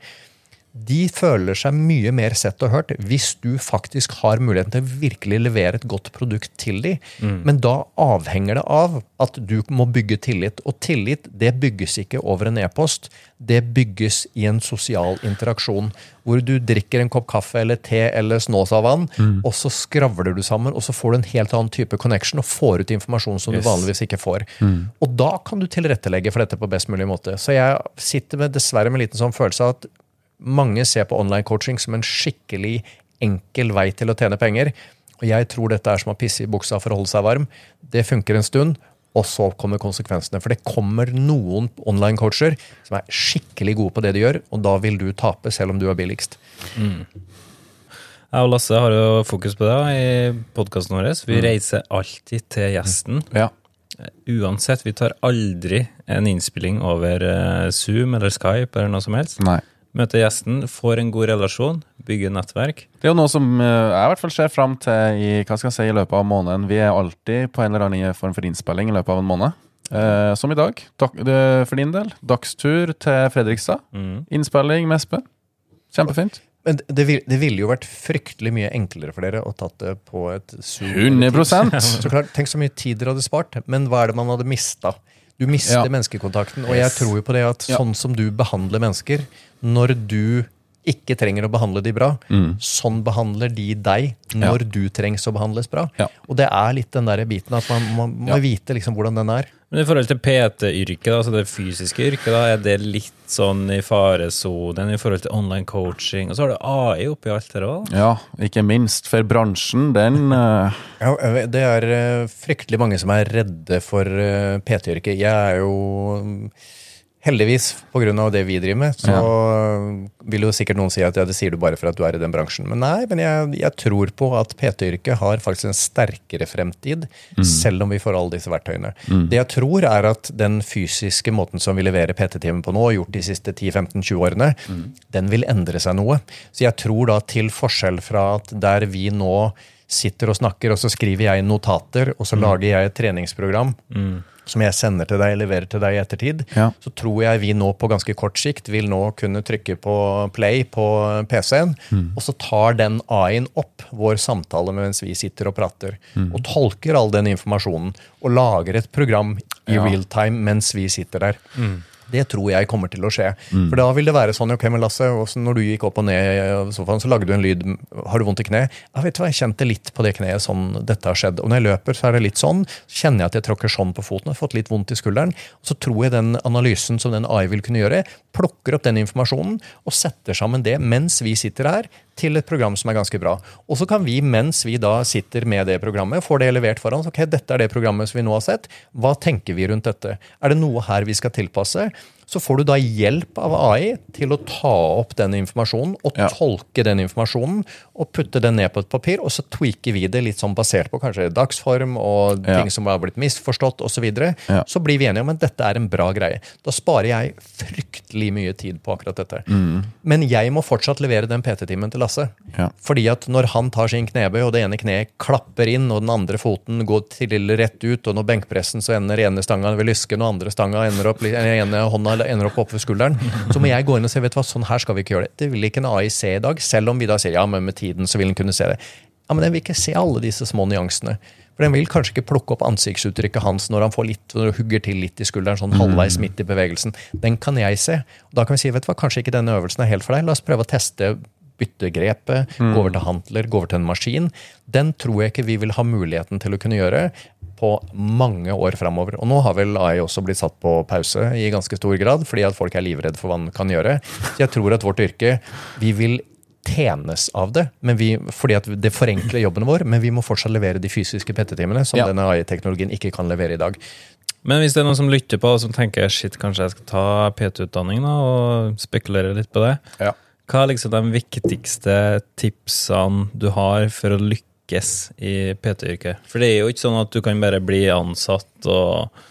De føler seg mye mer sett og hørt hvis du faktisk har muligheten til å virkelig levere et godt produkt til dem. Mm. Men da avhenger det av at du må bygge tillit. Og tillit det bygges ikke over en e-post. Det bygges i en sosial interaksjon. Hvor du drikker en kopp kaffe eller te eller Snåsavann, mm. og så skravler du sammen, og så får du en helt annen type connection og får ut informasjon som yes. du vanligvis ikke får. Mm. Og da kan du tilrettelegge for dette på best mulig måte. Så jeg sitter med, dessverre med en liten sånn følelse av at mange ser på online coaching som en skikkelig enkel vei til å tjene penger. Og jeg tror dette er som å pisse i buksa for å holde seg varm. Det funker en stund, og så kommer konsekvensene. For det kommer noen online coacher som er skikkelig gode på det de gjør, og da vil du tape selv om du er billigst. Mm. Jeg og Lasse har jo fokus på det i podkasten vår. Vi mm. reiser alltid til gjesten. Ja. Uansett, vi tar aldri en innspilling over eh, Zoom eller Skype eller noe som helst. Nei. Møter gjesten, får en god relasjon, bygger nettverk. Det er jo noe som eh, jeg i hvert fall ser fram til i, hva skal jeg si, i løpet av måneden. Vi er alltid på en eller annen form for innspilling i løpet av en måned. Eh, som i dag, for din del. Dagstur til Fredrikstad. Mm. Innspilling med Espen. Kjempefint. Men det, vil, det, ville jo vært fryktelig mye enklere for dere å tatt det på et 100 Så klart, Tenk så mye tid dere hadde spart, men hva er det man hadde mista? Du mister ja. menneskekontakten. Og jeg tror jo på det at sånn som du behandler mennesker, når du ikke trenger å behandle de bra, mm. sånn behandler de deg når ja. du trengs å behandles bra. Ja. Og det er litt den der biten at man, man må vite liksom hvordan den er. Men i forhold til PT-yrket, altså det fysiske yrket, da, er det litt sånn i faresonen i forhold til online coaching? Og så har du AI oppi alt det òg? Ja, ikke minst. For bransjen, den uh... ja, Det er uh, fryktelig mange som er redde for uh, PT-yrket. Jeg er jo Heldigvis, pga. det vi driver med, så vil jo sikkert noen si at ja, det sier du bare for at du er i den bransjen. Men nei, men jeg, jeg tror på at PT-yrket har faktisk en sterkere fremtid, selv om vi får alle disse verktøyene. Det jeg tror, er at den fysiske måten som vi leverer PT-timen på nå, gjort de siste 10-15-20 årene, den vil endre seg noe. Så jeg tror da til forskjell fra at der vi nå sitter og snakker, og så skriver jeg notater, og så lager jeg et treningsprogram som jeg sender til deg, leverer til deg i ettertid, Ja. så tror jeg vi nå på ganske kort sikt vil nå kunne trykke på play på PC-en, og så tar den AI-en opp vår samtale mens vi sitter og prater, og tolker all den informasjonen, og lager et program i Ja. real time mens vi sitter der. Det tror jeg kommer til å skje. For da vil det være sånn, ok, men Lasse, når du gikk opp og ned av sofaen, så lagde du en lyd. Har du vondt i kneet? Ja, vet du hva, jeg kjente litt på det kneet sånn dette har skjedd. Og når jeg løper, så er det litt sånn. Så kjenner jeg at jeg tråkker sånn på foten Jeg har fått litt vondt i skulderen. Og så tror jeg den analysen som den AI vil kunne gjøre, plukker opp den informasjonen og setter sammen det mens vi sitter her, til et program som er ganske bra. Og så kan vi, mens vi da sitter med det programmet, får det levert foran oss. Ok, dette er det programmet som vi nå har sett. Hva tenker vi rundt dette? Er det noe her vi skal tilpasse? Så får du da hjelp av AI til å ta opp den informasjonen og Ja. tolke den informasjonen og putte den ned på et papir, og så tweaker vi det litt sånn basert på kanskje dagsform og Ja. ting som har blitt misforstått osv. Så, videre. Ja. så blir vi enige om at dette er en bra greie. Da sparer jeg fryktelig mye tid på akkurat dette. Men jeg må fortsatt levere den PT-timen til Lasse. Ja. Fordi at når han tar sin knebøy, og det ene kneet klapper inn, og den andre foten går til rett ut, og når benkpressen så ender ene stanga ved lysken, og andre stanga ender opp, ene hånda ender opp oppe ved skulderen, så må jeg gå inn og se vet du hva, sånn her skal vi ikke gjøre det. Det vil ikke en AI se i dag, selv om vi da sier ja, men med tiden så vil den kunne se det. Ja, Men den vil ikke se alle disse små nyansene. For Den vil kanskje ikke plukke opp ansiktsuttrykket hans når han får litt, når det hugger til litt i skulderen, sånn halvveis midt i bevegelsen. Den kan jeg se. Og da kan vi si vet du hva, kanskje ikke denne øvelsen er helt for deg. La oss prøve å teste bytte mm. gå over til handler, gå over til en maskin. Den tror jeg ikke vi vil ha muligheten til å kunne gjøre på mange år framover. Og nå har vel AI også blitt satt på pause i ganske stor grad, fordi at folk er livredde for hva den kan gjøre. Så jeg tror at vårt yrke Vi vil tjenes av det, men vi, fordi at det forenkler jobben vår, men vi må fortsatt levere de fysiske PT-timene som Ja. denne AI-teknologien ikke kan levere i dag. Men hvis det er noen som lytter på og som tenker shit, kanskje jeg skal ta PT-utdanning da, og spekulere litt på det, Ja. hva er liksom de viktigste tipsene du har for å lykkes i PT-yrket? For det er jo ikke sånn at du kan bare bli ansatt og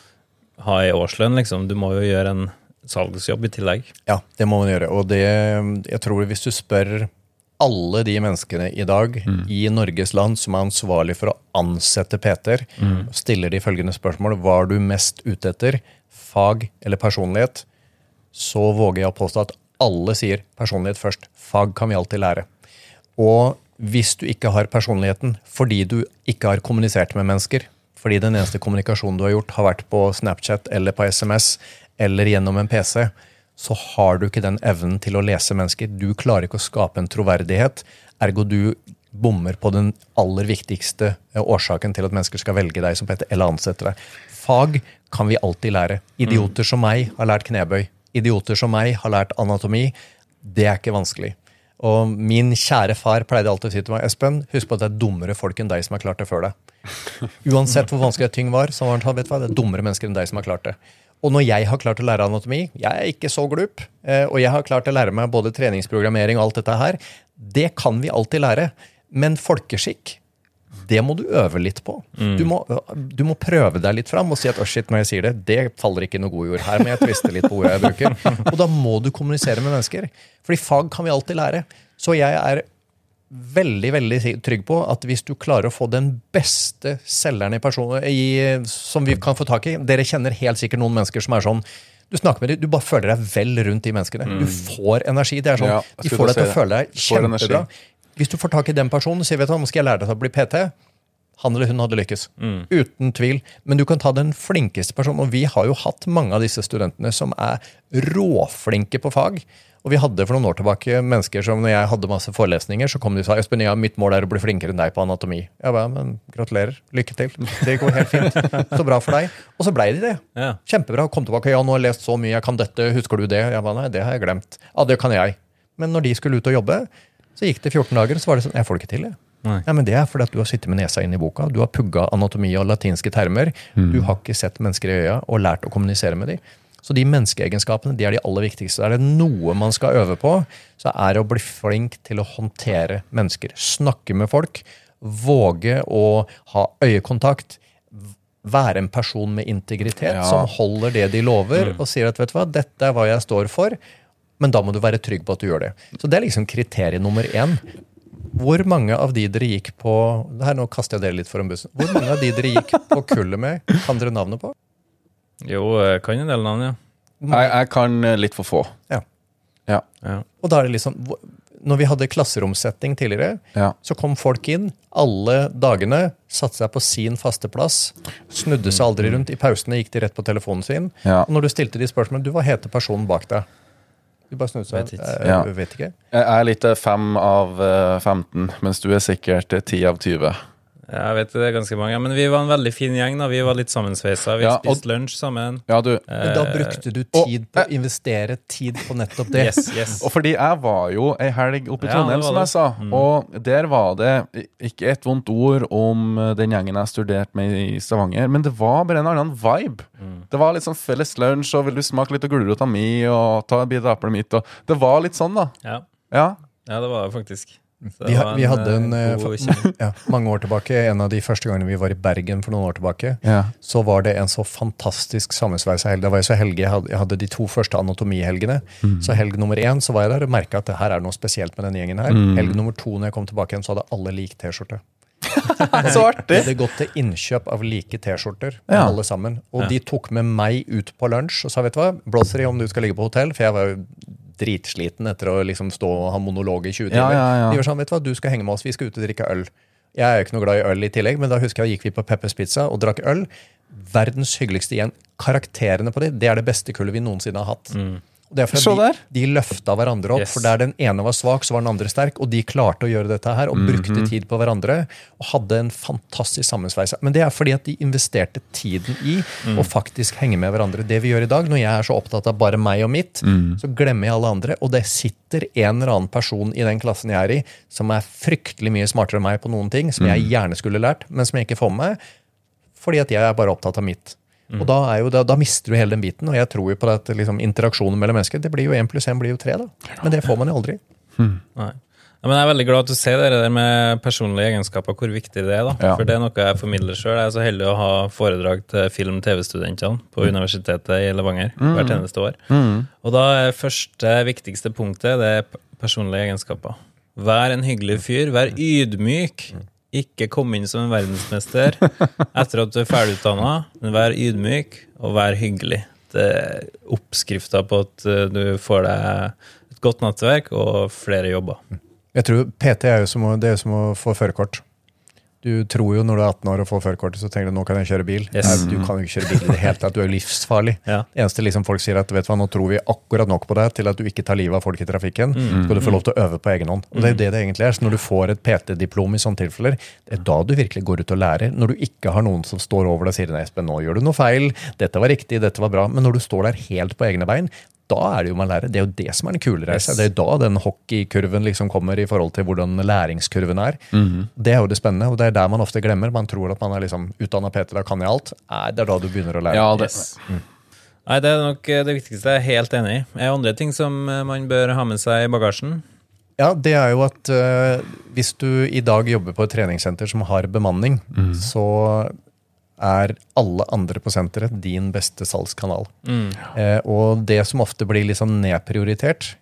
ha ei årslønn, liksom. Du må jo gjøre en salgsjobb i tillegg. Ja, det må man gjøre. Og det, jeg tror hvis du spør alle de menneskene i dag i Norges land som er ansvarlig for å ansette PT-er, stiller de følgende spørsmål. Hva er du mest ute etter? Fag eller personlighet? Så våger jeg å påstå at alle sier personlighet først. Fag kan vi alltid lære. Og hvis du ikke har personligheten fordi du ikke har kommunisert med mennesker, fordi den eneste kommunikasjonen du har gjort, har vært på Snapchat eller på SMS eller gjennom en PC, så har du ikke den evnen til å lese mennesker. Du klarer ikke å skape en troverdighet. Ergo du bommer på den aller viktigste eh, årsaken til at mennesker skal velge deg som Petter, eller ansette deg. Fag kan vi alltid lære. Idioter som meg har lært knebøy. Idioter som meg har lært anatomi. Det er ikke vanskelig. Og min kjære far pleide alltid å si til meg Espen, husk på at det er dummere folk enn deg som har klart det før deg. Uansett hvor vanskelig ting var, så var han sånn, vet hva, det er dummere mennesker enn deg som har klart det. Og når jeg har klart å lære anatomi, jeg er ikke så glup, eh, og jeg har klart å lære meg både treningsprogrammering og alt dette her, det kan vi alltid lære. Men folkeskikk, det må du øve litt på. Du, må, du må prøve deg litt fram og si at oh shit, når jeg sier det, det faller ikke noe gode ord. Her men jeg tvister litt på ordet jeg bruker. Og da må du kommunisere med mennesker. Fordi fag kan vi alltid lære. Så jeg er veldig veldig trygg på at hvis du klarer å få den beste selgeren i personen, i, som vi kan få tak i Dere kjenner helt sikkert noen mennesker som er sånn du snakker med dem, du bare føler deg vel rundt de menneskene. Du får energi. det er sånn, Ja, De får deg til å føle deg kjempebra. Hvis du får tak i den personen sier vi at han skal jeg lære deg å bli PT, han eller hun hadde lykkes. Uten tvil. Men du kan ta den flinkeste personen. Og vi har jo hatt mange av disse studentene som er råflinke på fag. Og vi hadde for noen år tilbake mennesker som når jeg hadde masse forelesninger, så kom de og sa Espen, ja, mitt mål er å bli flinkere enn deg på anatomi. Jeg ba, men gratulerer. Lykke til. Det går helt fint. Så bra for deg. Og så blei de det. Ja. Kjempebra. Kom tilbake. Ja, nå har jeg lest så mye, jeg kan dette. Husker du det? Jeg ba, nei, det har jeg glemt. Ja, det kan jeg. Men når de skulle ut og jobbe, så gikk det 14 dager, så var det sånn Jeg får det ikke til, jeg. Nei. Ja, men Det er fordi at du har sittet med nesa inn i boka. Du har pugga anatomi og latinske termer. Du har ikke sett mennesker i øya og lært å kommunisere med dem. Så de menneskeegenskapene de er de aller viktigste. Er det noe man skal øve på, så er det å bli flink til å håndtere mennesker. Snakke med folk. Våge å ha øyekontakt. Være en person med integritet Ja. som holder det de lover, og sier at vet du hva, dette er hva jeg står for. Men da må du være trygg på at du gjør det. Så det er liksom kriterium nummer én. Hvor mange av de dere gikk på her Nå kaster jeg dere litt foran bussen. Hvor mange av de dere gikk på kullet med, kan dere navnet på? Jo, jeg kan en del navn, ja. Jeg, jeg kan eh, litt for få. Ja. Ja. ja. Og da er det liksom Når vi hadde klasseromsetting tidligere, Ja. så kom folk inn alle dagene, satte seg på sin faste plass, snudde seg aldri rundt. I pausene gikk de rett på telefonen sin. Ja. Og når du stilte de spørsmålene, Du, hva heter personen bak deg? De bare snudde seg. Vet ikke. Ja. Jeg, Vet ikke. Jeg er litt eh, fem av eh, 15, mens du er sikkert eh, ti av 20. Jeg vet det er ganske mange. Men vi var en veldig fin gjeng. da Vi var litt sammensveisa. Vi Ja, og- spiste lunsj sammen. Ja, du. Men da brukte du og- tid på å investere tid på nettopp det. Yes, yes. Og fordi jeg var jo ei helg oppe i Trondheim, ja, som jeg sa. Og der var det ikke et vondt ord om eh, den gjengen jeg studerte med i Stavanger, men det var bare en annen vibe. Det var litt sånn felles lunsj, og vil du smake litt av gulrota mi, og ta en bit av eplet mitt, og Det var litt sånn, da. Ja. Ja. ja, det var det faktisk. Vi, ha- vi hadde en eh, eh, ja, mange år tilbake, en av de første gangene vi var i Bergen for noen år tilbake, ja. så var det en så fantastisk sammensveisa helg. Da var jeg så heldig, jeg hadde, jeg hadde de to første anatomihelgene. Så helg nummer én så var jeg der og merka at det her er noe spesielt med denne gjengen her. Helg nummer to når jeg kom tilbake igjen, så hadde alle lik T-skjorte. Så De Vi hadde gått til innkjøp av like T-skjorter, Ja. alle sammen. Og de tok med meg ut på lunsj og sa vet du hva, blåser i om du skal ligge på hotell, for jeg var jo dritsliten etter å liksom stå og ha monolog i 20 timer. Ja, ja. De var sånn, vet du hva, du skal henge med oss, vi skal ut og drikke øl. Jeg er jo ikke noe glad i øl i tillegg, men da husker jeg gikk vi på Peppers Pizza og drakk øl. Verdens hyggeligste igjen. Karakterene på det, det er det beste kullet vi noensinne har hatt. Og det er fordi de, de løfta hverandre opp, Yes. for der den ene var svak, så var den andre sterk, og de klarte å gjøre dette her, og brukte tid på hverandre, og hadde en fantastisk sammensveis. Men det er fordi at de investerte tiden i å faktisk henge med hverandre. Det vi gjør i dag, når jeg er så opptatt av bare meg og mitt, så glemmer jeg alle andre, og det sitter en eller annen person i den klassen jeg er i, som er fryktelig mye smartere enn meg på noen ting, som jeg gjerne skulle lært, men som jeg ikke får med meg, fordi at jeg er bare opptatt av mitt. Og da, er jo, da, da mister du hele den biten, og jeg tror jo på at liksom, interaksjonen mellom mennesker det blir jo én pluss én blir jo tre. da. Men det får man jo aldri. Nei. Ja, men jeg er veldig glad at du ser det der med personlige egenskaper, hvor viktig det er. da. Ja. For det er noe jeg formidler sjøl. Jeg er så heldig å ha foredrag til film-TV-studentene på Universitetet i Levanger hvert eneste år. Og da er første viktigste punktet det er personlige egenskaper. Vær en hyggelig fyr. Vær ydmyk. Ikke kom inn som en verdensmester etter at du er ferdigutdanna, vær ydmyk og vær hyggelig. Det er oppskrifta på at eh, du får deg et godt nettverk og flere jobber. Jeg tror PT er jo som å, det er som å få førerkort. Du tror jo når du er 18 år og får førerkortet, så tenker du nå kan jeg kjøre bil. Yes. Nei, du kan jo ikke kjøre bil i det hele tatt. Du er jo livsfarlig. Ja. Eneste liksom folk sier at vet du hva, nå tror vi akkurat nok på deg til at du ikke tar livet av folk i trafikken. Mm. Skal du få lov til å øve på egen hånd. Og det er jo det det egentlig er. Så når du får et PT-diplom i sånne tilfeller, det er da du virkelig går ut og lærer. Når du ikke har noen som står over deg og sier nei, Espen, nå gjør du noe feil, dette var riktig, dette var bra. Men når du står der helt på egne bein, da er det jo man lærer. Det er jo det som er den kule reisa. Yes. Det er jo da den hockeykurven liksom kommer i forhold til hvordan læringskurven er. Mhm. Det er jo det spennende, og det er der man ofte glemmer. Man tror at man er liksom utdanna PT, da kan jeg alt. Nei, det er da du begynner å lære. Ja, det, Yes. Nei, Det er nok eh, det viktigste. Jeg er helt enig i. Er det andre ting som eh, man bør ha med seg i bagasjen? Ja, det er jo at uh, hvis du i dag jobber på et treningssenter som har bemanning, så er alle andre på senteret din beste salgskanal. Eh, og det som ofte blir sånn nedprioritert,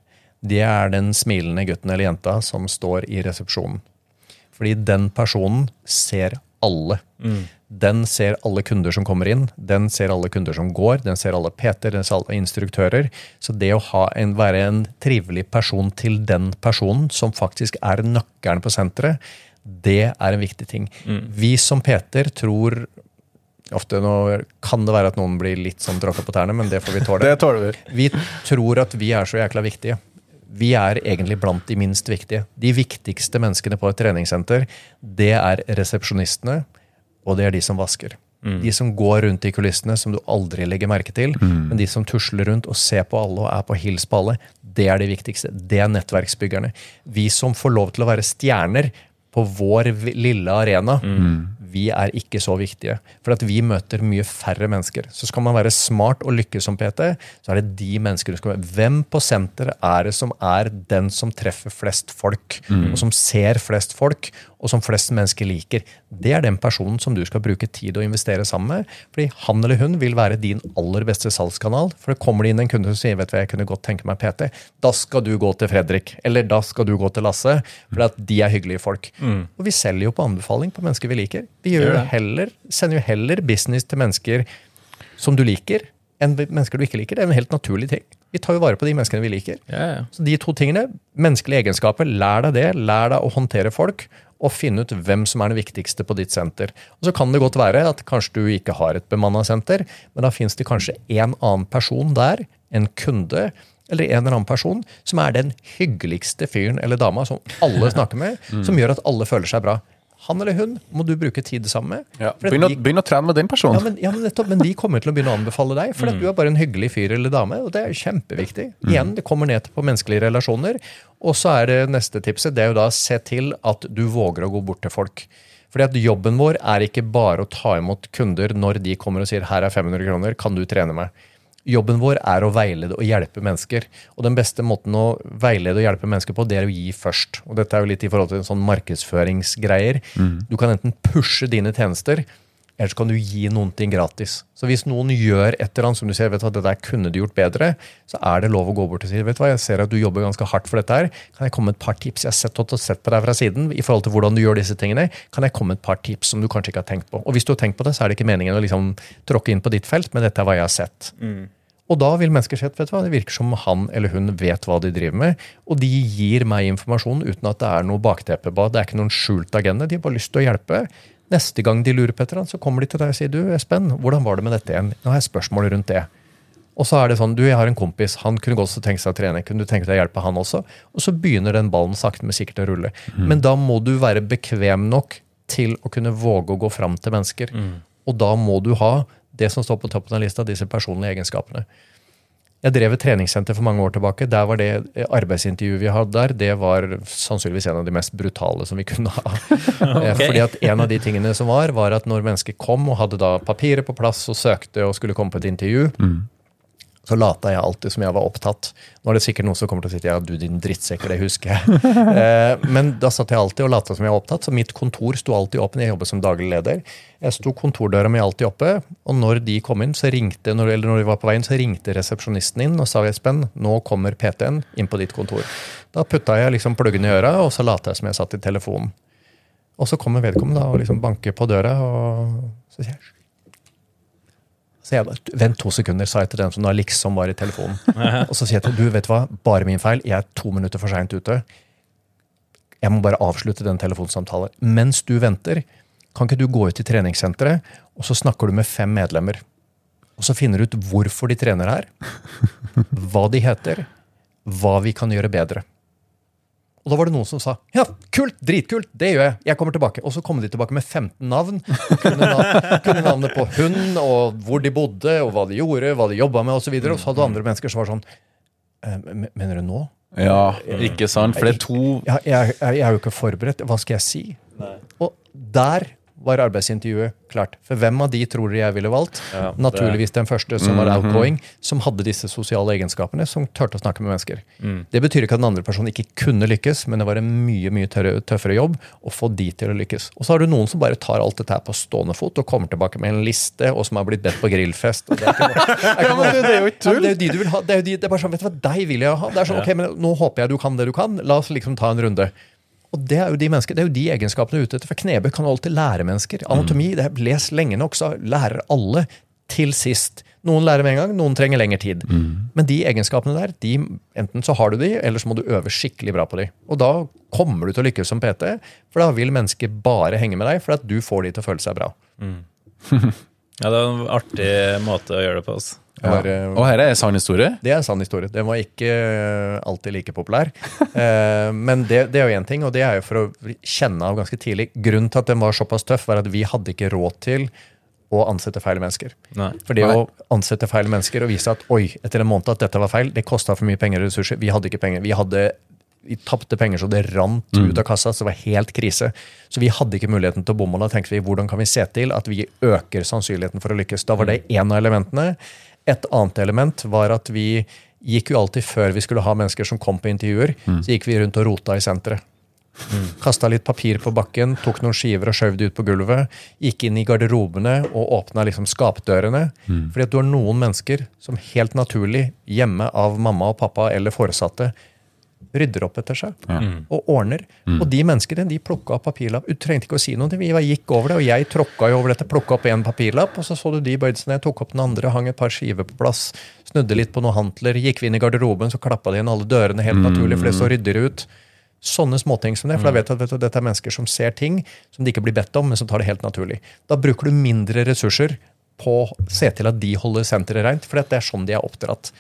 det er den smilende gutten eller jenta som står i resepsjonen. Fordi den personen ser alle. Den ser alle kunder som kommer inn, den ser alle kunder som går, den ser alle PT-er, den ser alle instruktører. Så det å ha en, være en trivelig person til den personen, som faktisk er nøkkelen på senteret, det er en viktig ting. Vi som PT-er tror Ofte nå kan det være at noen blir litt sånn tråkka på tærne, men det får vi tåle. det tåler vi. Vi tror at vi er så jækla viktige. Vi er egentlig blant de minst viktige. De viktigste menneskene på et treningssenter, det er resepsjonistene, og det er de som vasker. De som går rundt i kulissene, som du aldri legger merke til. Men de som tusler rundt og ser på alle og er på hils på alle, det er de viktigste. Det er nettverksbyggerne. Vi som får lov til å være stjerner på vår lille arena, vi er ikke så viktige. For at vi møter mye færre mennesker. Så skal man være smart og lykkes som PT, så er det de menneskene du skal være. Hvem på senteret er det som er den som treffer flest folk, og som ser flest folk, og som flest mennesker liker? Det er den personen som du skal bruke tid og investere sammen med. Fordi han eller hun vil være din aller beste salgskanal. For det kommer det inn en kunde som sier vet du hva, jeg kunne godt tenke meg PT, da skal du gå til Fredrik. Eller da skal du gå til Lasse, for at de er hyggelige folk. Og vi selger jo på anbefaling på mennesker vi liker. Vi gjør jo heller, sender jo heller business til mennesker som du liker, enn mennesker du ikke liker. Det er en helt naturlig ting. Vi tar jo vare på de menneskene vi liker. Ja, ja. Så de to tingene, menneskelige egenskaper, lær deg det. Lær deg å håndtere folk, og finne ut hvem som er det viktigste på ditt senter. Og Så kan det godt være at kanskje du ikke har et bemanna senter, men da fins det kanskje en annen person der, en kunde, eller en eller annen person, som er den hyggeligste fyren eller dama som alle snakker med, som gjør at alle føler seg bra. Han eller hun må du bruke tid sammen med. Ja. Begynn, å, de- begynn å trene med den ja, men, ja, men, nettopp, men de kommer til å begynne å anbefale deg, for at du er bare en hyggelig fyr eller dame. og Det er kjempeviktig. Igjen, det kommer ned på menneskelige relasjoner. Og så er det neste tipset, det er jo da se til at du våger å gå bort til folk. Fordi at jobben vår er ikke bare å ta imot kunder når de kommer og sier her er 500 kroner, kan du trene meg? Jobben vår er å veilede og hjelpe mennesker. Og den beste måten å veilede og hjelpe mennesker på, det er å gi først. Og dette er jo litt i forhold til en sånn markedsføringsgreier. Du kan enten pushe dine tjenester, eller så kan du gi noen ting gratis. Så hvis noen gjør et eller annet som du ser, vet du hva, det der kunne du gjort bedre, så er det lov å gå bort og si vet du hva, jeg ser at du jobber ganske hardt for dette her. Kan jeg komme med et par tips? Jeg har sett, og sett på deg fra siden i forhold til hvordan du gjør disse tingene. Kan jeg komme med et par tips som du kanskje ikke har tenkt på? Og hvis du har tenkt på det, så er det ikke meningen å liksom tråkke inn på ditt felt, men dette er hva jeg har sett. Og da vil mennesker se at vet du hva, det virker som han eller hun vet hva de driver med. Og de gir meg informasjon uten at det er noe bakteppe. Det er ikke noen skjult agenda. De har bare lyst til å hjelpe. Neste gang de lurer på et eller annet, så kommer de til deg og sier du, Espen, hvordan var det med dette igjen? Nå har jeg spørsmål rundt det. Og så er det sånn, du, jeg har en kompis, han kunne godt tenke seg å trene. Kunne du tenke deg å hjelpe han også? Og så begynner den ballen sakte, men sikkert å rulle. Men da må du være bekvem nok til å kunne våge å gå fram til mennesker. Og da må du ha det som står på toppen av lista, disse personlige egenskapene. Jeg drev et treningssenter for mange år tilbake. Der var det arbeidsintervjuet vi hadde der, det var sannsynligvis en av de mest brutale som vi kunne ha. okay. Fordi at en av de tingene som var, var at når mennesker kom og hadde da papiret på plass og søkte og skulle komme på et intervju, så lata jeg alltid som jeg var opptatt. Nå er det sikkert noen som kommer til å si ja, du din drittsekk, det husker jeg. Eh, Men da satt jeg alltid og lata som jeg var opptatt, så mitt kontor sto alltid åpen. Jeg jobbet som daglig leder. Jeg sto kontordøra mi alltid oppe, og når de kom inn, så ringte, når, eller når de var på veien, så ringte resepsjonisten inn og sa Espen, nå kommer PT-en inn på ditt kontor. Da putta jeg liksom pluggen i øra, og så lata jeg som jeg satt i telefonen. Og så kommer vedkommende da og liksom banker på døra, og så sier jeg så jeg bare, Vent to sekunder, sa jeg til den som da liksom var i telefonen. Og så sier jeg til du, vet du hva, bare min feil, jeg er to minutter for seint ute. Jeg må bare avslutte den telefonsamtalen. Mens du venter, kan ikke du gå ut i treningssenteret, og så snakker du med fem medlemmer. Og så finner du ut hvorfor de trener her, hva de heter, hva vi kan gjøre bedre. Og da var det noen som sa ja, kult, dritkult, det gjør jeg. Jeg kommer tilbake. Og så kom de tilbake med 15 navn. Kunne, nav kunne navnet på hund, og hvor de bodde, og hva de gjorde, hva de jobba med osv. Og, så videre. og så hadde andre mennesker som var sånn «Eh, Mener du nå? Ja, ikke sant? For det er to Jeg, jeg, jeg er jo ikke forberedt. Hva skal jeg si? Og der var arbeidsintervjuet klart. For hvem av de tror dere jeg ville valgt? Ja, Naturligvis den første, som var outgoing, som hadde disse sosiale egenskapene, som turte å snakke med mennesker. Det betyr ikke at den andre personen ikke kunne lykkes, men det var en mye mye tøffere jobb å få de til å lykkes. Og så har du noen som bare tar alt dette her på stående fot og kommer tilbake med en liste, og som har blitt bedt på grillfest. Det, er jo ikke tull. Det er jo de du vil ha. Det er, de, det er bare sånn, vet du hva, deg vil jeg ha. Det er sånn, ok, men Nå håper jeg du kan det du kan. La oss liksom ta en runde. Og Det er jo de mennesker, det er jo de egenskapene du er ute etter. For Knebø kan alltid lære mennesker. Anatomi, det er les lenge nok, så lærer alle til sist. Noen lærer med en gang, noen trenger lengre tid. Men de egenskapene der, de, enten så har du de, eller så må du øve skikkelig bra på de. Og da kommer du til å lykkes som PT, for da vil mennesker bare henge med deg, for at du får de til å føle seg bra. Ja, det er en artig måte å gjøre det på. Altså. Ja. var, Og her er en sann historie. Det er en sann historie. Den var ikke eh, alltid like populær. Eh, men det, det er jo én ting, og det er jo for å kjenne av ganske tidlig. Grunnen til at den var såpass tøff, var at vi hadde ikke råd til å ansette feil mennesker. Nei. For det Nei. å ansette feil mennesker og vise at oi, etter en måned at dette var feil, det kosta for mye penger og ressurser. Vi hadde ikke penger. Vi hadde vi tapte penger så det rant ut av kassa, så det var helt krise. Så vi hadde ikke muligheten til å bomme, da tenkte vi hvordan kan vi se til at vi øker sannsynligheten for å lykkes. Da var det én av elementene. Et annet element var at vi gikk jo alltid før vi skulle ha mennesker som kom på intervjuer, så gikk vi rundt og rota i senteret. Kasta litt papir på bakken, tok noen skiver og skjøv det ut på gulvet. Gikk inn i garderobene og åpna liksom skapdørene. Fordi at du har noen mennesker som helt naturlig, hjemme av mamma og pappa eller foresatte, rydder opp etter seg og ordner. Og de menneskene de plukka opp papirlapp. Du trengte ikke å si noe. Vi gikk over det, og jeg tråkka jo over dette, plukka opp én papirlapp, og så så du de bøyde seg ned, tok opp den andre, hang et par skiver på plass, snudde litt på noen hantler, gikk vi inn i garderoben, så klappa de inn alle dørene helt naturlig, for det så ryddigere ut. Sånne småting som det, for da vet du at dette er mennesker som ser ting som de ikke blir bedt om, men som tar det helt naturlig. Da bruker du mindre ressurser på å se til at de holder senteret rent, for det er sånn de er oppdratt.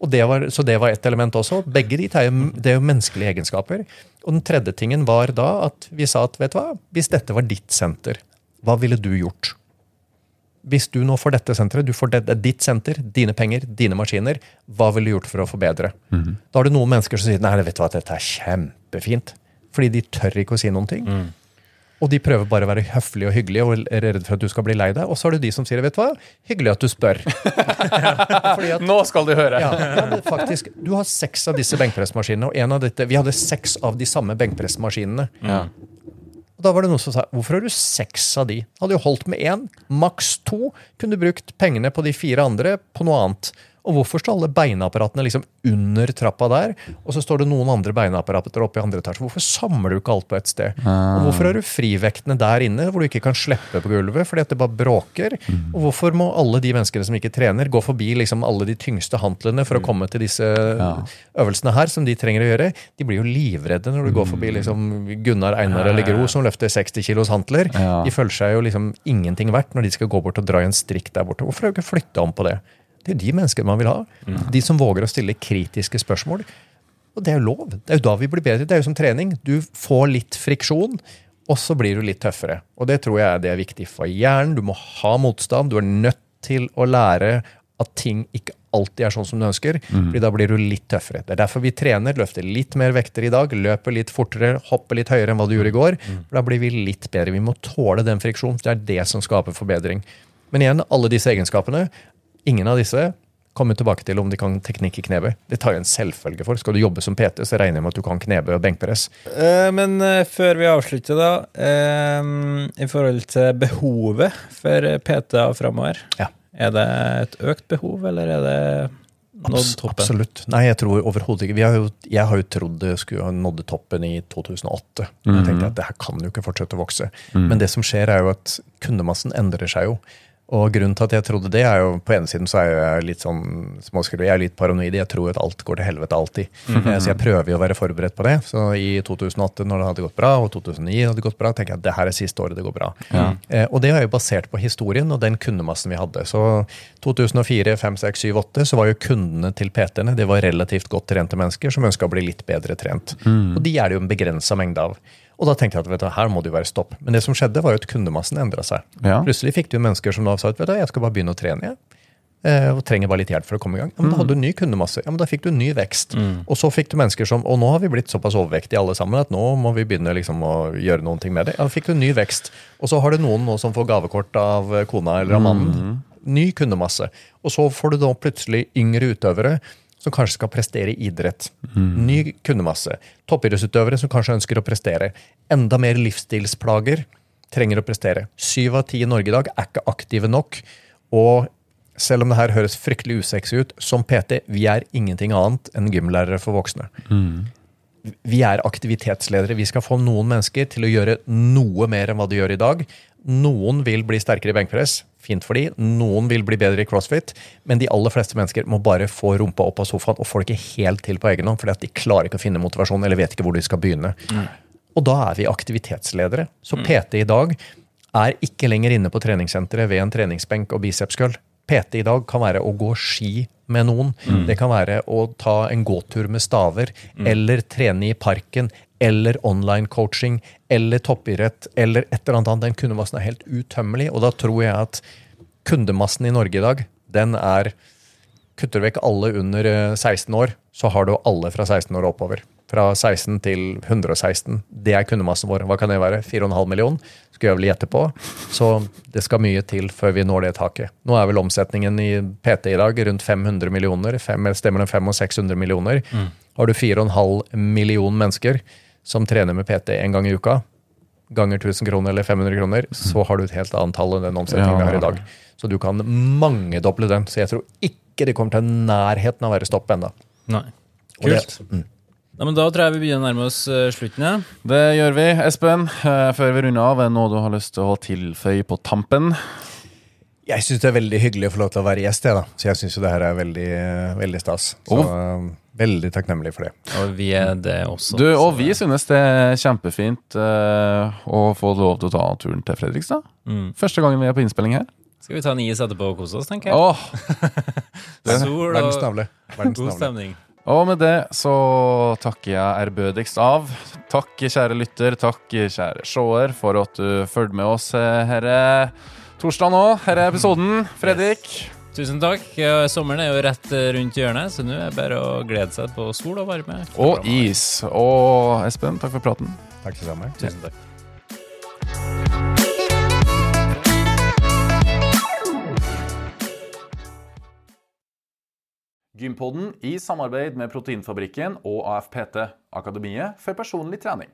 Og det var, så det var ett element også. Begge de er jo, det er jo menneskelige egenskaper. Og den tredje tingen var da at vi sa at vet du hva, hvis dette var ditt senter, hva ville du gjort? Hvis du nå får dette senteret, du får det, ditt senter, dine penger, dine maskiner, hva ville du gjort for å forbedre? Da har du noen mennesker som sier nei, vet du hva, dette er kjempefint. Fordi de tør ikke å si noen ting. Og de prøver bare å være høflige og hyggelige og er redde for at du skal bli lei deg. Og så er det de som sier vet du hva, hyggelig at du spør. Fordi at, Nå skal du høre! ja, ja, faktisk, Du har seks av disse benkpressmaskinene, og en av dette, vi hadde seks av de samme benkpressmaskinene. Ja. Og da var det noen som sa hvorfor har du seks av de? Hadde jo holdt med én, maks to. Kunne du brukt pengene på de fire andre på noe annet. Og hvorfor står alle beinapparatene liksom under trappa der, og så står det noen andre beinapparater oppe i andre etasje? Hvorfor samler du ikke alt på ett sted? Og hvorfor har du frivektene der inne, hvor du ikke kan slippe på gulvet fordi at det bare bråker? Og hvorfor må alle de menneskene som ikke trener, gå forbi liksom alle de tyngste hantlene for å komme til disse øvelsene her, som de trenger å gjøre? De blir jo livredde når du går forbi liksom Gunnar, Einar eller Gro som løfter 60 kilos hantler. De føler seg jo liksom ingenting verdt når de skal gå bort og dra i en strikk der borte. Hvorfor har du ikke flytta om på det? Det er de menneskene man vil ha. De som våger å stille kritiske spørsmål. Og det er jo lov. Det er jo da vi blir bedre. Det er jo som trening. Du får litt friksjon, og så blir du litt tøffere. Og det tror jeg det er viktig for hjernen. Du må ha motstand. Du er nødt til å lære at ting ikke alltid er sånn som du ønsker. fordi da blir du litt tøffere. Det er derfor vi trener, løfter litt mer vekter i dag, løper litt fortere, hopper litt høyere enn hva du gjorde i går. For da blir vi litt bedre. Vi må tåle den friksjonen. Det er det som skaper forbedring. Men igjen, alle disse egenskapene, ingen av disse kommer tilbake til om de kan teknikk i knebøy. Det tar jo en selvfølge for. Skal du jobbe som PT, så regner jeg med at du kan knebøy og benkpress. Eh, men eh, før vi avslutter, da. eh, I forhold til behovet for PT-er framover. Ja. Er det et økt behov, eller er det nådd Abs toppen? absolutt. Nei, jeg tror overhodet ikke. Vi har jo, jeg har jo trodd det skulle ha nådd toppen i 2008. Jeg tenkte at det her kan jo ikke fortsette å vokse. Men det som skjer, er jo at kundemassen endrer seg jo. Og grunnen til at jeg trodde det, er jo på ene siden så er jeg litt sånn småskrudd. Jeg er litt paranoid. Jeg tror at alt går til helvete alltid. Eh, Så jeg prøver jo å være forberedt på det. Så i 2008, når det hadde gått bra, og 2009 hadde gått bra, tenker jeg at det her er siste året det går bra. Eh, Og det er jo basert på historien og den kundemassen vi hadde. Så 2004, 5, 6, 7, 8 så var jo kundene til PT-ene det var relativt godt trente mennesker som ønska å bli litt bedre trent. Og de er det jo en begrensa mengde av. Og da tenkte jeg at vet du, her må det jo være stopp. Men det som skjedde, var jo at kundemassen endra seg. Ja. Plutselig fikk du mennesker som da sa at vet du, jeg skal bare begynne å trene. Jeg. Eh, og trenger bare litt hjelp for å komme i gang. Ja, men Da hadde du ny kundemasse. Ja, men Da fikk du ny vekst. Og så fikk du mennesker som Og nå har vi blitt såpass overvektige alle sammen at nå må vi begynne liksom å gjøre noen ting med det. Ja, Da fikk du ny vekst. Og så har du noen nå som får gavekort av kona eller av mannen. Ny kundemasse. Og så får du da plutselig yngre utøvere som kanskje skal prestere i idrett. Ny kundemasse. Toppidrettsutøvere som kanskje ønsker å prestere. Enda mer livsstilsplager trenger å prestere. Syv av ti i Norge i dag er ikke aktive nok. Og selv om det her høres fryktelig usexy ut, som PT, vi er ingenting annet enn gymlærere for voksne. Vi er aktivitetsledere. Vi skal få noen mennesker til å gjøre noe mer enn hva de gjør i dag. Noen vil bli sterkere i benkpress. Fint for de. Noen vil bli bedre i crossfit. Men de aller fleste mennesker må bare få rumpa opp av sofaen og får det ikke helt til på egen hånd, fordi at de klarer ikke å finne motivasjon eller vet ikke hvor de skal begynne. Og da er vi aktivitetsledere. Så PT i dag er ikke lenger inne på treningssenteret ved en treningsbenk og bicepscull. PT i dag kan være å gå ski med noen. Det kan være å ta en gåtur med staver, eller trene i parken, eller online coaching, eller toppidrett, eller et eller annet. Den kundemassen er helt utømmelig, og da tror jeg at kundemassen i Norge i dag, den er Kutter vekk alle under eh, 16 år, så har du alle fra 16 år oppover. Fra 16 til 116. Det er kundemassen vår. Hva kan det være? 4,5 million? Skulle jeg vel gjette på. Så det skal mye til før vi når det taket. Nå er vel omsetningen i PT i dag rundt 500 millioner. Fem, stemmer det 500 og 600 millioner? Har du 4,5 million mennesker som trener med PT en gang i uka, ganger 1000 kroner eller 500 kroner, så har du et helt annet tall enn den omsetningen vi har i dag. Så du kan mangedoble den. Så jeg tror ikke det kommer til nærheten av å være stopp ennå. Kult. Ja, men da tror jeg vi begynner å nærme oss eh, slutten. Ja. Det gjør vi. Espen, eh, før vi runder av, er det noe du har lyst til å tilføye på tampen? Jeg syns det er veldig hyggelig å få lov til å være gjest, jeg, da. Så jeg syns jo det her er veldig, veldig stas. Så oh. veldig takknemlig for det. Og vi er det også. Du, og vi synes det er kjempefint uh, å få lov til å ta turen til Fredrikstad. Mm. Første gangen vi er på innspilling her. Skal vi ta en is etterpå og kose oss, tenker jeg? Åh, Sol og navle. Verdens god stemning. Og med det så takker jeg ærbødigst av. Takk, kjære lytter, takk, kjære seer, for at du fulgte med oss eh, herre torsdag nå, her er episoden. Fredrik. Tusen takk. Sommeren er jo rett eh, rundt hjørnet, så nå er det bare å glede seg på sol og varme. Og is. Og Espen, takk for praten. Takk til sammen. Tusen takk. Gympodden i samarbeid med Proteinfabrikken og AFPT, Akademiet for personlig trening.